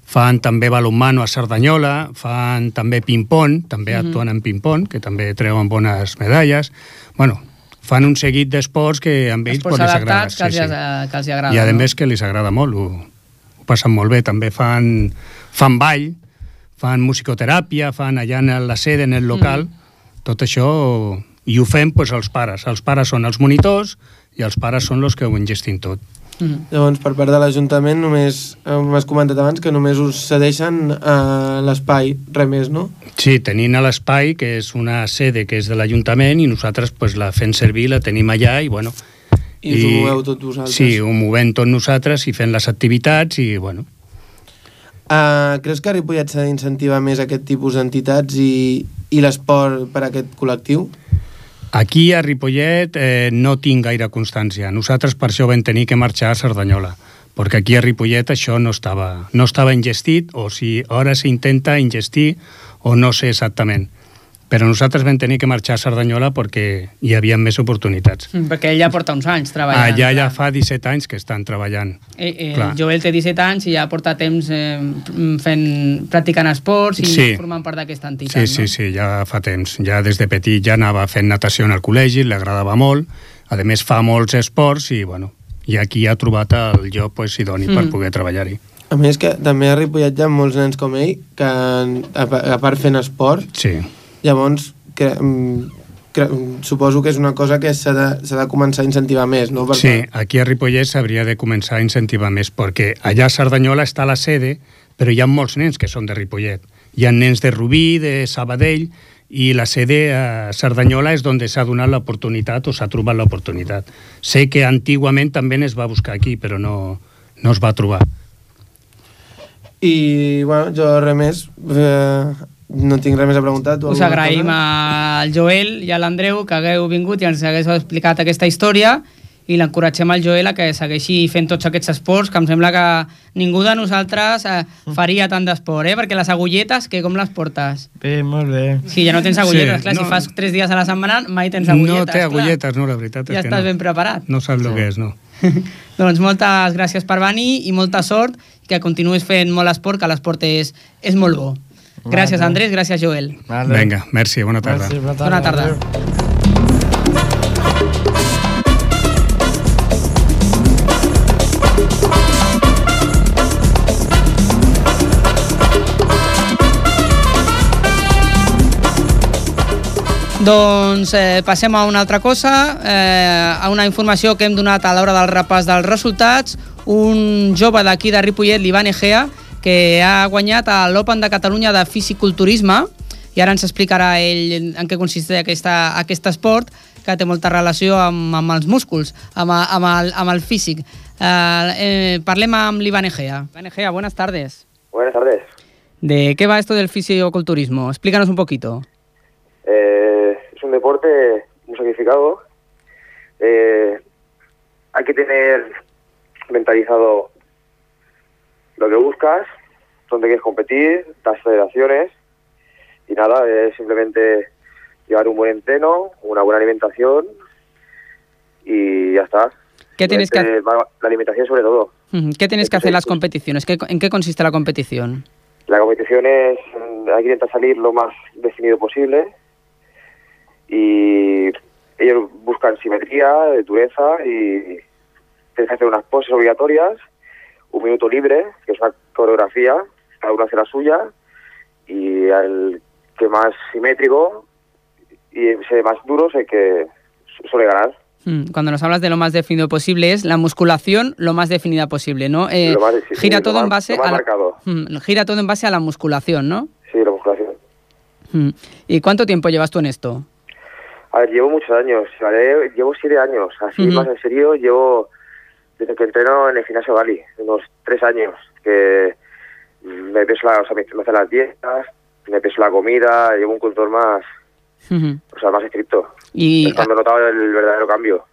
fan també balonmano a Cerdanyola, fan també ping-pong, també Mhm. actuen en ping-pong, que també treuen bones medalles. Bueno, fan un seguit d'esports que amb ells pues, les agrada. que, els, sí. que els agrada. I a no? més que els agrada molt, ho, ho passen molt bé. També fan, fan ball, fan musicoteràpia, fan allà en la sede, en el local, mm. tot això, i ho fem pues, els pares. Els pares són els monitors i els pares són els que ho engestin tot. Mm. Llavors, per part de l'Ajuntament, només eh, m'has comentat abans que només us cedeixen a l'espai, res més, no? Sí, tenint a l'espai, que és una sede que és de l'Ajuntament, i nosaltres pues, la fem servir, la tenim allà, i bueno... I us ho moveu tot vosaltres. Sí, ho movem tot nosaltres i fent les activitats, i bueno, Uh, creus que Ripollet s'ha d'incentivar més aquest tipus d'entitats i, i l'esport per a aquest col·lectiu? Aquí a Ripollet eh, no tinc gaire constància. Nosaltres per això vam tenir que marxar a Cerdanyola, perquè aquí a Ripollet això no estava, no estava ingestit, o si ara s'intenta ingestir, o no sé exactament. Però nosaltres vam tenir que marxar a Cerdanyola perquè hi havia més oportunitats. Mm, Perquè ell ja porta uns anys treballant. Allà ja fa 17 anys que estan treballant. Eh, eh, Clar. Joel té 17 anys i ja porta temps eh, fent, practicant esports i Sí. formant part d'aquesta entitat, Sí, sí, sí, ja fa temps. Ja des de petit ja anava fent natació en el col·legi, li agradava molt. A més, fa molts esports i, bueno, i aquí ha trobat el lloc pues, idoni mm. per poder treballar-hi. A més que també a Ripollet hi ha molts nens com ell que a, a part fent esport Sí. Llavors que, mm, cre- suposo que és una cosa que s'ha de, de començar a incentivar més, no? Sí, aquí a Ripollet s'hauria de començar a incentivar més, perquè allà a Cerdanyola està la sede, però hi ha molts nens que són de Ripollet. Hi ha nens de Rubí, de Sabadell, i la sede a Cerdanyola és on s'ha donat l'oportunitat o s'ha trobat l'oportunitat. Sé que antigament també es va buscar aquí, però no, no es va trobar. I, bueno, jo res més, eh, no tinc res més a preguntar. Tu Us agraïm cosa? al Joel i a l'Andreu que hagueu vingut i ens haguéssiu explicat aquesta història i l'encoratgem al Joel a que segueixi fent tots aquests esports, que em sembla que ningú de nosaltres eh, faria tant d'esport, eh? Perquè les agulletes, que com les portes? Bé, molt bé. Sí, ja no tens agulletes, Sí, clar, no. si fas tres dies a la setmana mai tens agulletes. no té clar. agulletes, no, la veritat Ja és que estàs no. ben preparat. No saps el que és, no. Doncs moltes gràcies per venir i molta sort, que continuïs fent molt esport, que l'esport és, és molt bo. Gràcies, Vale. Andrés, gràcies, Joel. Vinga, merci, bona tarda. Merci, bona Bona tarda. Doncs eh, passem a una altra cosa, eh, a una informació que hem donat a l'hora del repàs dels resultats. Un jove d'aquí de Ripollet, l'Ivan Egea, que ha guanyat a l'Open de Catalunya de Fisiculturisme, i ara ens explicarà ell en què consisteix aquesta, aquest esport, que té molta relació amb, amb els músculs, amb, amb, el, amb el físic. Eh, eh, parlem amb l'Ivan Egea. Iván Egea, buenas tardes. Buenas tardes. ¿De qué va esto del fisiculturismo? Explícanos un poquito. Eh, es un deporte muy sacrificado. Eh, hay que tener mentalizado lo que buscas, dónde quieres competir, las federaciones. Y nada, es simplemente llevar un buen entreno, una buena alimentación y ya está. ¿Qué tienes que va- La alimentación sobre todo. ¿Qué tienes que hacer en las competiciones? ¿Qué- ¿En qué consiste la competición? La competición es, mm, hay que intentar salir lo más definido posible y ellos buscan simetría, dureza y tienes que hacer unas poses obligatorias, un minuto libre, que es una coreografía, cada uno hace la suya y al que más simétrico y ese más duro es el que su- suele ganar. Mm, Cuando nos hablas de lo más definido posible es la musculación lo más definida posible, ¿no? Eh, más- sí, gira todo más- en base a la. Mm, gira todo en base a la musculación, ¿no? Sí, la musculación. Mm. ¿Y cuánto tiempo llevas tú en esto? A ver, llevo muchos años, ¿vale? llevo siete años, así Ujú. más en serio, llevo desde que entreno en el gimnasio Bali, unos tres años, que me peso la, o sea, me, hacen las dietas, me peso la comida, llevo un control más, o sea, más estricto. Y, Es cuando he notado el verdadero cambio.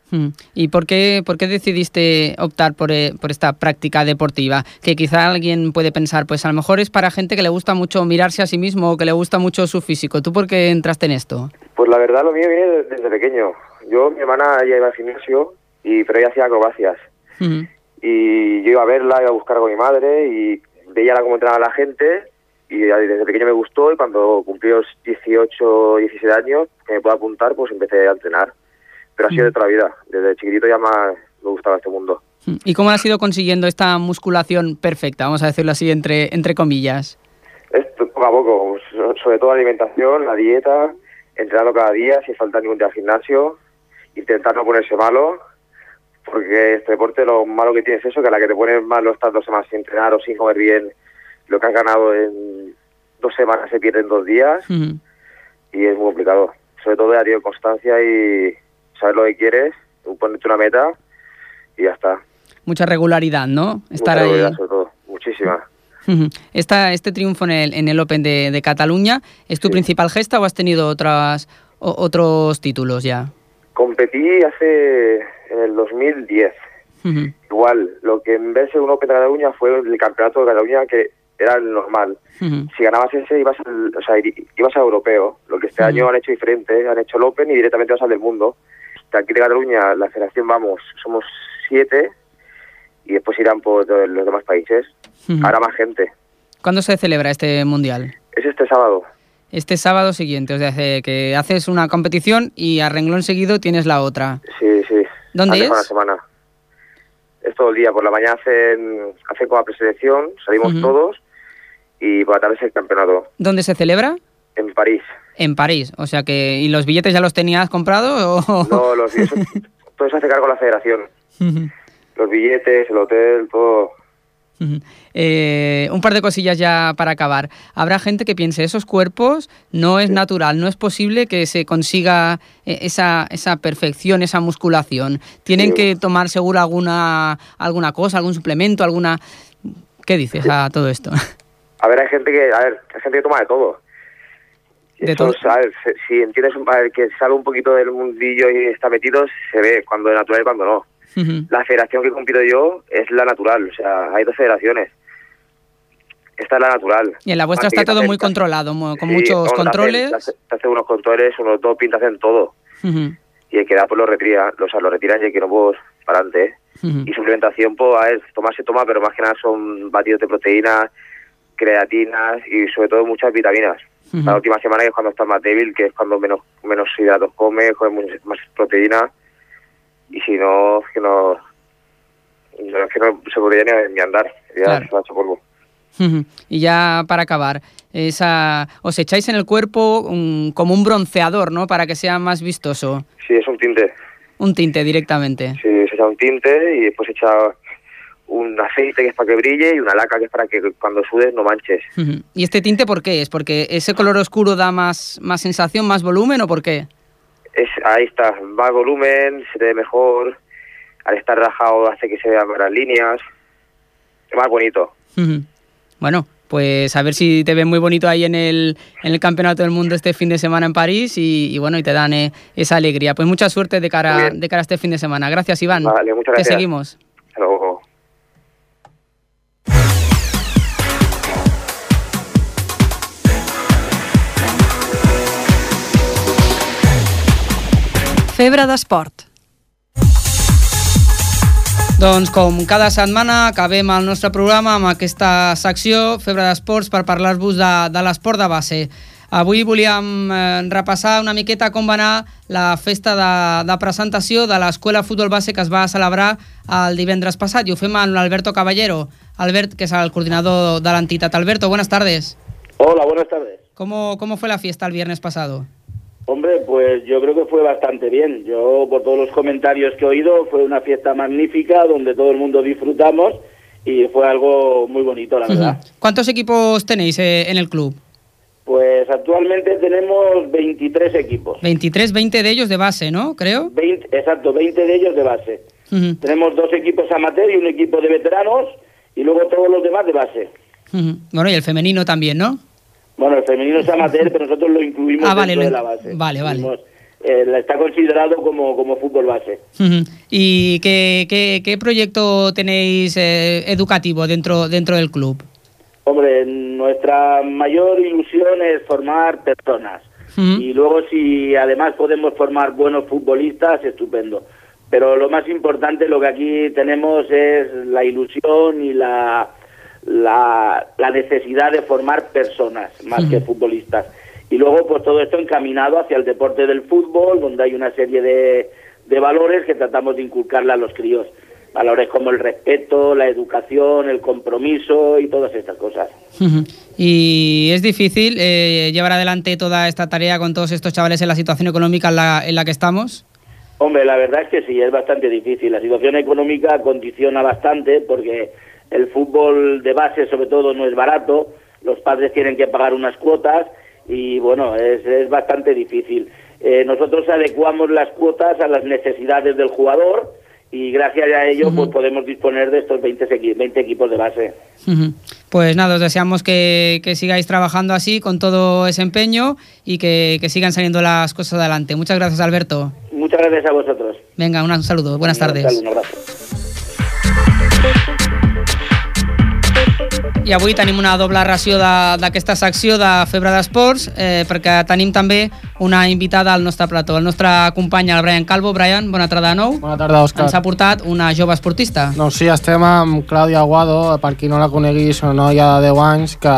¿Y por qué, por qué decidiste optar por, eh, por esta práctica deportiva? Que quizá alguien puede pensar, pues a lo mejor es para gente que le gusta mucho mirarse a sí mismo o que le gusta mucho su físico. ¿Tú por qué entraste en esto? Pues la verdad lo mío viene de- desde pequeño. Yo, mi hermana ya iba al gimnasio, y pero ella hacía acrobacias. Ujú. y yo iba a verla, iba a buscar con mi madre y veía cómo entrenaba la gente y desde pequeño me gustó y cuando cumplí los 18, 17 años que me puedo apuntar pues empecé a entrenar. Pero ha sido de toda la vida, desde chiquitito ya más me gustaba este mundo. ¿Y cómo has ido consiguiendo esta musculación perfecta, vamos a decirlo así, entre, entre comillas? Esto poco a poco, so- sobre todo la alimentación, la dieta, entrenando cada día sin faltar ningún día al gimnasio, intentar no ponerse malo, porque este deporte lo malo que tiene es eso, que a la que te pones malo estás dos semanas sin entrenar o sin comer bien, lo que has ganado en dos semanas se pierde en dos días y es muy complicado. Sobre todo ya tío, constancia y saber lo que quieres, ponerte una meta y ya está. Mucha regularidad, ¿no? Estar Mucha ahí. regularidad, sobre todo, muchísima. Esta, este triunfo en el, en el Open de, de Cataluña, ¿es tu principal gesta o has tenido otras, o- otros títulos ya? Competí hace en el 2010. Ujú. Igual, lo que en vez de un Open de Cataluña fue el campeonato de Cataluña que era el normal. Si ganabas ese ibas al, o sea, ibas a europeo. Lo que este año han hecho diferente, han hecho el Open y directamente vas al del mundo. Que aquí de Cataluña, la federación vamos, somos siete y después irán por los demás países. Ahora más gente. ¿Cuándo se celebra este mundial? Es este sábado. Este sábado siguiente, o sea, que haces una competición y a renglón seguido tienes la otra. Sí. ¿Dónde es? Una semana. Es todo el día. Por la mañana hacen, hacen como la preselección, salimos todos y por la tarde es el campeonato. ¿Dónde se celebra? en París. En París, o sea que... ¿Y los billetes ya los tenías comprados o...? No, los billetes, todo se hace cargo la federación. Los billetes, el hotel, todo. Eh, un par de cosillas ya para acabar. Habrá gente que piense, esos cuerpos no es natural, no es posible que se consiga eh, esa, esa perfección, esa musculación. Tienen Sí. que tomar seguro alguna, alguna cosa, algún suplemento, alguna... ¿Qué dices a todo esto? A ver, hay gente que, a ver, hay gente que toma de todo. De Si entiendes un- a ver, que sabe un poquito del mundillo y está metido, se ve cuando es natural y cuando no. La federación que compito yo es la natural, o sea, hay dos federaciones. Esta es la natural. Y en la vuestra Así está todo hacen- muy controlado, con sí, muchos controles. Te hacen, te hacen unos controles, unos dos pintas en todo. Y el que da, pues lo retira, o sea, lo retiran y el que no, pues, para adelante. ¿eh? Y suplementación, pues, a ver, tomar se toma, pero más que nada son batidos de proteínas, creatinas y sobre todo muchas vitaminas. La última semana que es cuando estás más débil, que es cuando menos menos hidratos comes, comes más proteína. Y si no, es que no, es que no se podría ni, ni andar, ya Claro. se va hecho polvo. Y ya para acabar, esa, os echáis en el cuerpo un- como un bronceador, ¿no? Para que sea más vistoso. Sí, es un tinte. Un tinte directamente. Sí, se echa un tinte y después se echa un aceite que es para que brille y una laca que es para que cuando sudes no manches. ¿Y este tinte por qué es? ¿Porque ese color oscuro da más, más sensación, más volumen o por qué? Es, ahí está, va volumen, se te ve mejor, al estar rajado hace que se vean más las líneas, es más bonito. Bueno, pues a ver si te ven muy bonito ahí en el, en el Campeonato del Mundo este fin de semana en París y, y bueno, y te dan eh, esa alegría. Pues mucha suerte de cara, de cara a este fin de semana. Gracias, Iván. Vale, muchas Te gracias. seguimos. Hasta luego. Febre d'esport. Doncs com cada setmana acabem el nostre programa amb aquesta secció Febre d'Esports per parlar-vos de, de l'esport de base. Avui volíem eh, repassar una miqueta com va anar la festa de, de presentació de l'Escola Futbol Base que es va celebrar el divendres passat i ho fem amb l'Alberto Caballero. Albert, que es el coordinador de l'entitat. Alberto, buenas tardes. Hola, buenas tardes. ¿Cómo, ¿Cómo fue la fiesta el viernes pasado? Hombre, pues yo creo que fue bastante bien. Yo, por todos los comentarios que he oído, fue una fiesta magnífica donde todo el mundo disfrutamos y fue algo muy bonito, la verdad. ¿Cuántos equipos tenéis eh, en el club? Pues actualmente tenemos 23 equipos. 23, 20 de ellos de base, ¿no? Creo. 20, exacto, 20 de ellos de base. Tenemos dos equipos amateur y un equipo de veteranos y luego todos los demás de base. Bueno, y el femenino también, ¿no? Bueno, el femenino es amateur, pero nosotros lo incluimos Ah, vale, dentro lo de la base. vale, vale. Incluimos, eh, está considerado como, como fútbol base. ¿Y qué, qué, qué proyecto tenéis eh, educativo dentro, dentro del club? Hombre, nuestra mayor ilusión es formar personas. Y luego si además podemos formar buenos futbolistas, estupendo. Pero lo más importante, lo que aquí tenemos es la ilusión y la, la, la necesidad de formar personas más que futbolistas. Y luego, pues todo esto encaminado hacia el deporte del fútbol, donde hay una serie de, de valores que tratamos de inculcarle a los críos. Valores como el respeto, la educación, el compromiso y todas estas cosas. Y es difícil eh, llevar adelante toda esta tarea con todos estos chavales en la situación económica en la, en la que estamos. Hombre, la verdad es que sí, es bastante difícil. La situación económica condiciona bastante porque el fútbol de base, sobre todo, no es barato. Los padres tienen que pagar unas cuotas y, bueno, es, es bastante difícil. Eh, nosotros adecuamos las cuotas a las necesidades del jugador y gracias a ello pues podemos disponer de estos 20, equi- 20 equipos de base. Pues nada, os deseamos que, que sigáis trabajando así con todo ese empeño y que, que sigan saliendo las cosas adelante. Muchas gracias, Alberto. Muchas gracias a vosotros. Venga, un saludo. Buenas Un tardes. saludo, un abrazo. I avui tenim una doble ració de- d'aquesta secció de Febre d'Esports eh, perquè tenim també una invitada al nostre plató, el nostre company, el Brian Calvo. Brian, bona tarda de nou. Bona tarda, Òscar. Ens ha portat una jove esportista. Doncs sí, estem amb Clàudia Aguado, per qui no la conegui, és una noia de 10 anys que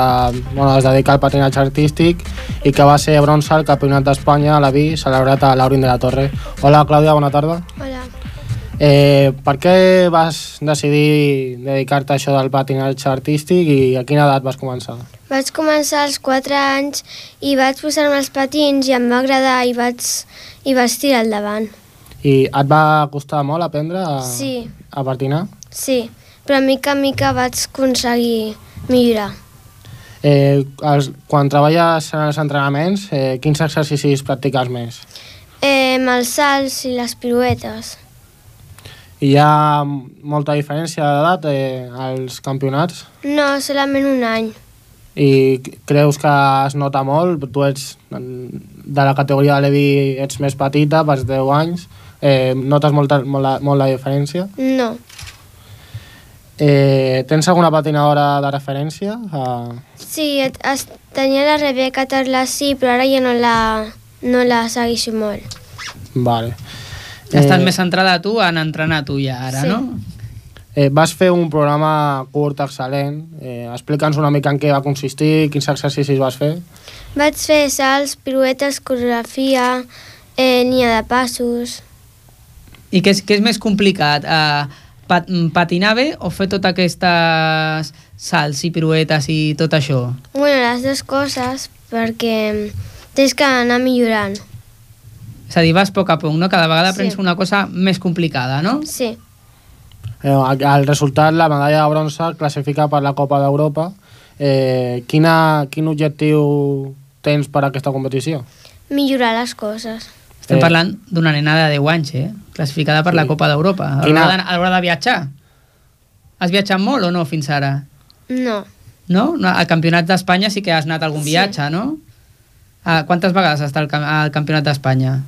bueno, es dedica al patinatge artístic i que va ser bronze al Campionat d'Espanya a la VI, celebrat a l'Aurin de la Torre. Hola, Clàudia, bona tarda. Hola. Eh, per què vas decidir dedicar-te a això del patinatge artístic i a quina edat vas començar? Vaig començar als 4 anys i vaig posar-me els patins i em va agradar i vaig, i vaig tirar al davant. I et va costar molt aprendre a, Sí, a patinar? sí, però mica en mica vaig aconseguir millorar. Eh, els, quan treballes en els entrenaments, eh, quins exercicis practiques més? Eh, els salts i les piruetes. Hi ha molta diferència d'edat eh, als campionats No, solament un any. i creus que es nota molt? Tu ets de la categoria de l'Evi, ets més petita, vas 10 anys. Eh, notes molta, molt, la, molt la diferència? No, Eh, tens alguna patinadora de referència? Uh, sí, et- es, tenia la Rebeca Tarlassi, però ara ja no la, no la segueixo molt. vale. Estàs més centrada tu en entrenar tu ja ara, Sí. no? Eh, vas fer un programa curt excel·lent. Eh, Explica'ns una mica en què va consistir, quins exercicis vas fer. Vaig fer salts, piruetes, coreografia, eh, nia de passos. I què és, què és més complicat? Uh, pat, patinar bé o fer totes aquestes salts i piruetes i tot això? Bueno, les dues coses, perquè tens que anar millorant. És a dir, vas a poc a poc, no? Cada vegada Sí. prens una cosa més complicada, no? Sí. Eh, el el resultat, la medalla de bronze, classifica per la Copa d'Europa. Eh, quina, quin objectiu tens per a aquesta competició? Millorar les coses. Estem Eh. parlant d'una nena de 10 anys, eh? Classificada per la Sí. Copa d'Europa. Quina- de, a l'hora de viatjar. Has viatjat molt o no fins ara? No, No? No, Al Campionat d'Espanya sí que has anat algun Sí. viatge, no? Ah, quantes vegades has estat al, al Campionat d'Espanya?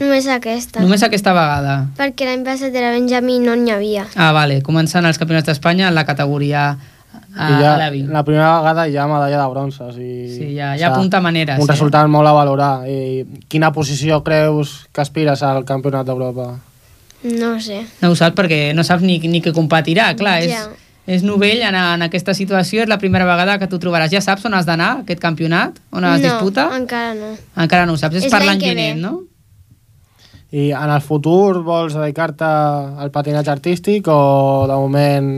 Només aquesta. Només aquesta vegada. Perquè l'any passat era Benjamí i no n'hi havia. Ah, vale. Començant els Campionats d'Espanya en la categoria a, I ja, a l'EVI. la primera vegada ha medalla de bronze. O sigui, Sí, ja- ja apunta maneres, Un eh? resultat molt a valorar. I quina posició creus que aspires al Campionat d'Europa? No sé. No ho saps perquè no saps ni, ni què competirà, clar, és, Ja. és novell en, en aquesta situació, és la primera vegada que tu trobaràs. Ja saps on has d'anar, aquest campionat? On es no, disputa? encara no. Encara no ho saps, és, És per l'any vinent, ve. no? I en el futur vols dedicar-te al patinatge artístic o de moment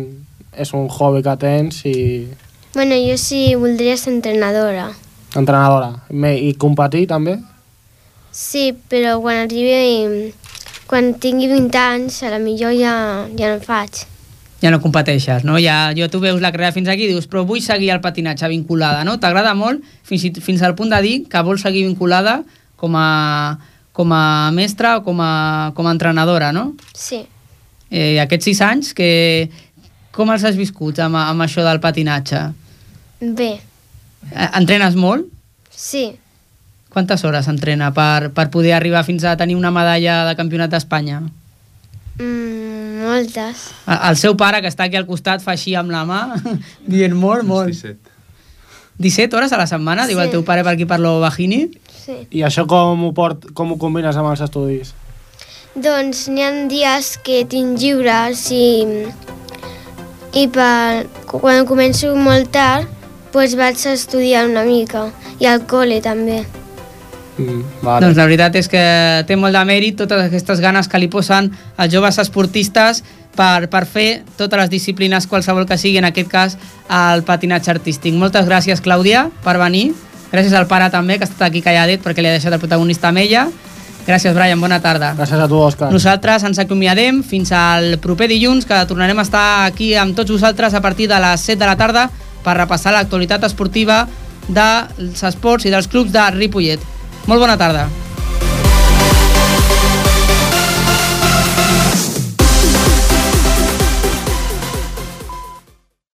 és un hobby que tens i Bueno, jo sí voldria ser entrenadora. entrenadora? Me- I competir també? Sí, però quan arribi... Quan tingui 20 anys, a la millor ja, ja no faig. Ja no competeixes, no? Ja, jo tu veus la carrera fins aquí i dius, però vull seguir el patinatge vinculada, no? T'agrada molt fins, i- fins al punt de dir que vols seguir vinculada com a, com a mestra o com a, com a entrenadora, no? Sí. Eh, aquests sis anys, que, com els has viscut amb, amb això del patinatge? Bé, Eh, Entrenes molt? sí. Quantes hores entrena per, per poder arribar fins a tenir una medalla de campionat d'Espanya? Mm, moltes. El, el seu pare, que està aquí al costat, fa així amb la mà, dient molt, molt. 17. 17 hores a la setmana, diu Sí. el teu pare per aquí parlo Bajini. Sí. I això com ho, port, com ho combines amb els estudis? Doncs n'hi ha dies que tinc lliures i, i per, quan començo molt tard doncs vaig a estudiar una mica i al col·le també. Mm, Vale. Doncs la veritat és que té molt de mèrit totes aquestes ganes que li posen els joves esportistes per, per fer totes les disciplines, qualsevol que sigui, en aquest cas el patinatge artístic. Moltes gràcies, Clàudia, per venir. Gràcies al pare també, que ha estat aquí calladet perquè li ha deixat el protagonista amb ella. Gràcies, Brian, bona tarda. Gràcies a tu, Òscar. Nosaltres ens acomiadem fins al proper dilluns, que tornarem a estar aquí amb tots vosaltres a partir de les 7 de la tarda per repassar l'actualitat esportiva dels esports i dels clubs de Ripollet. Molt bona tarda.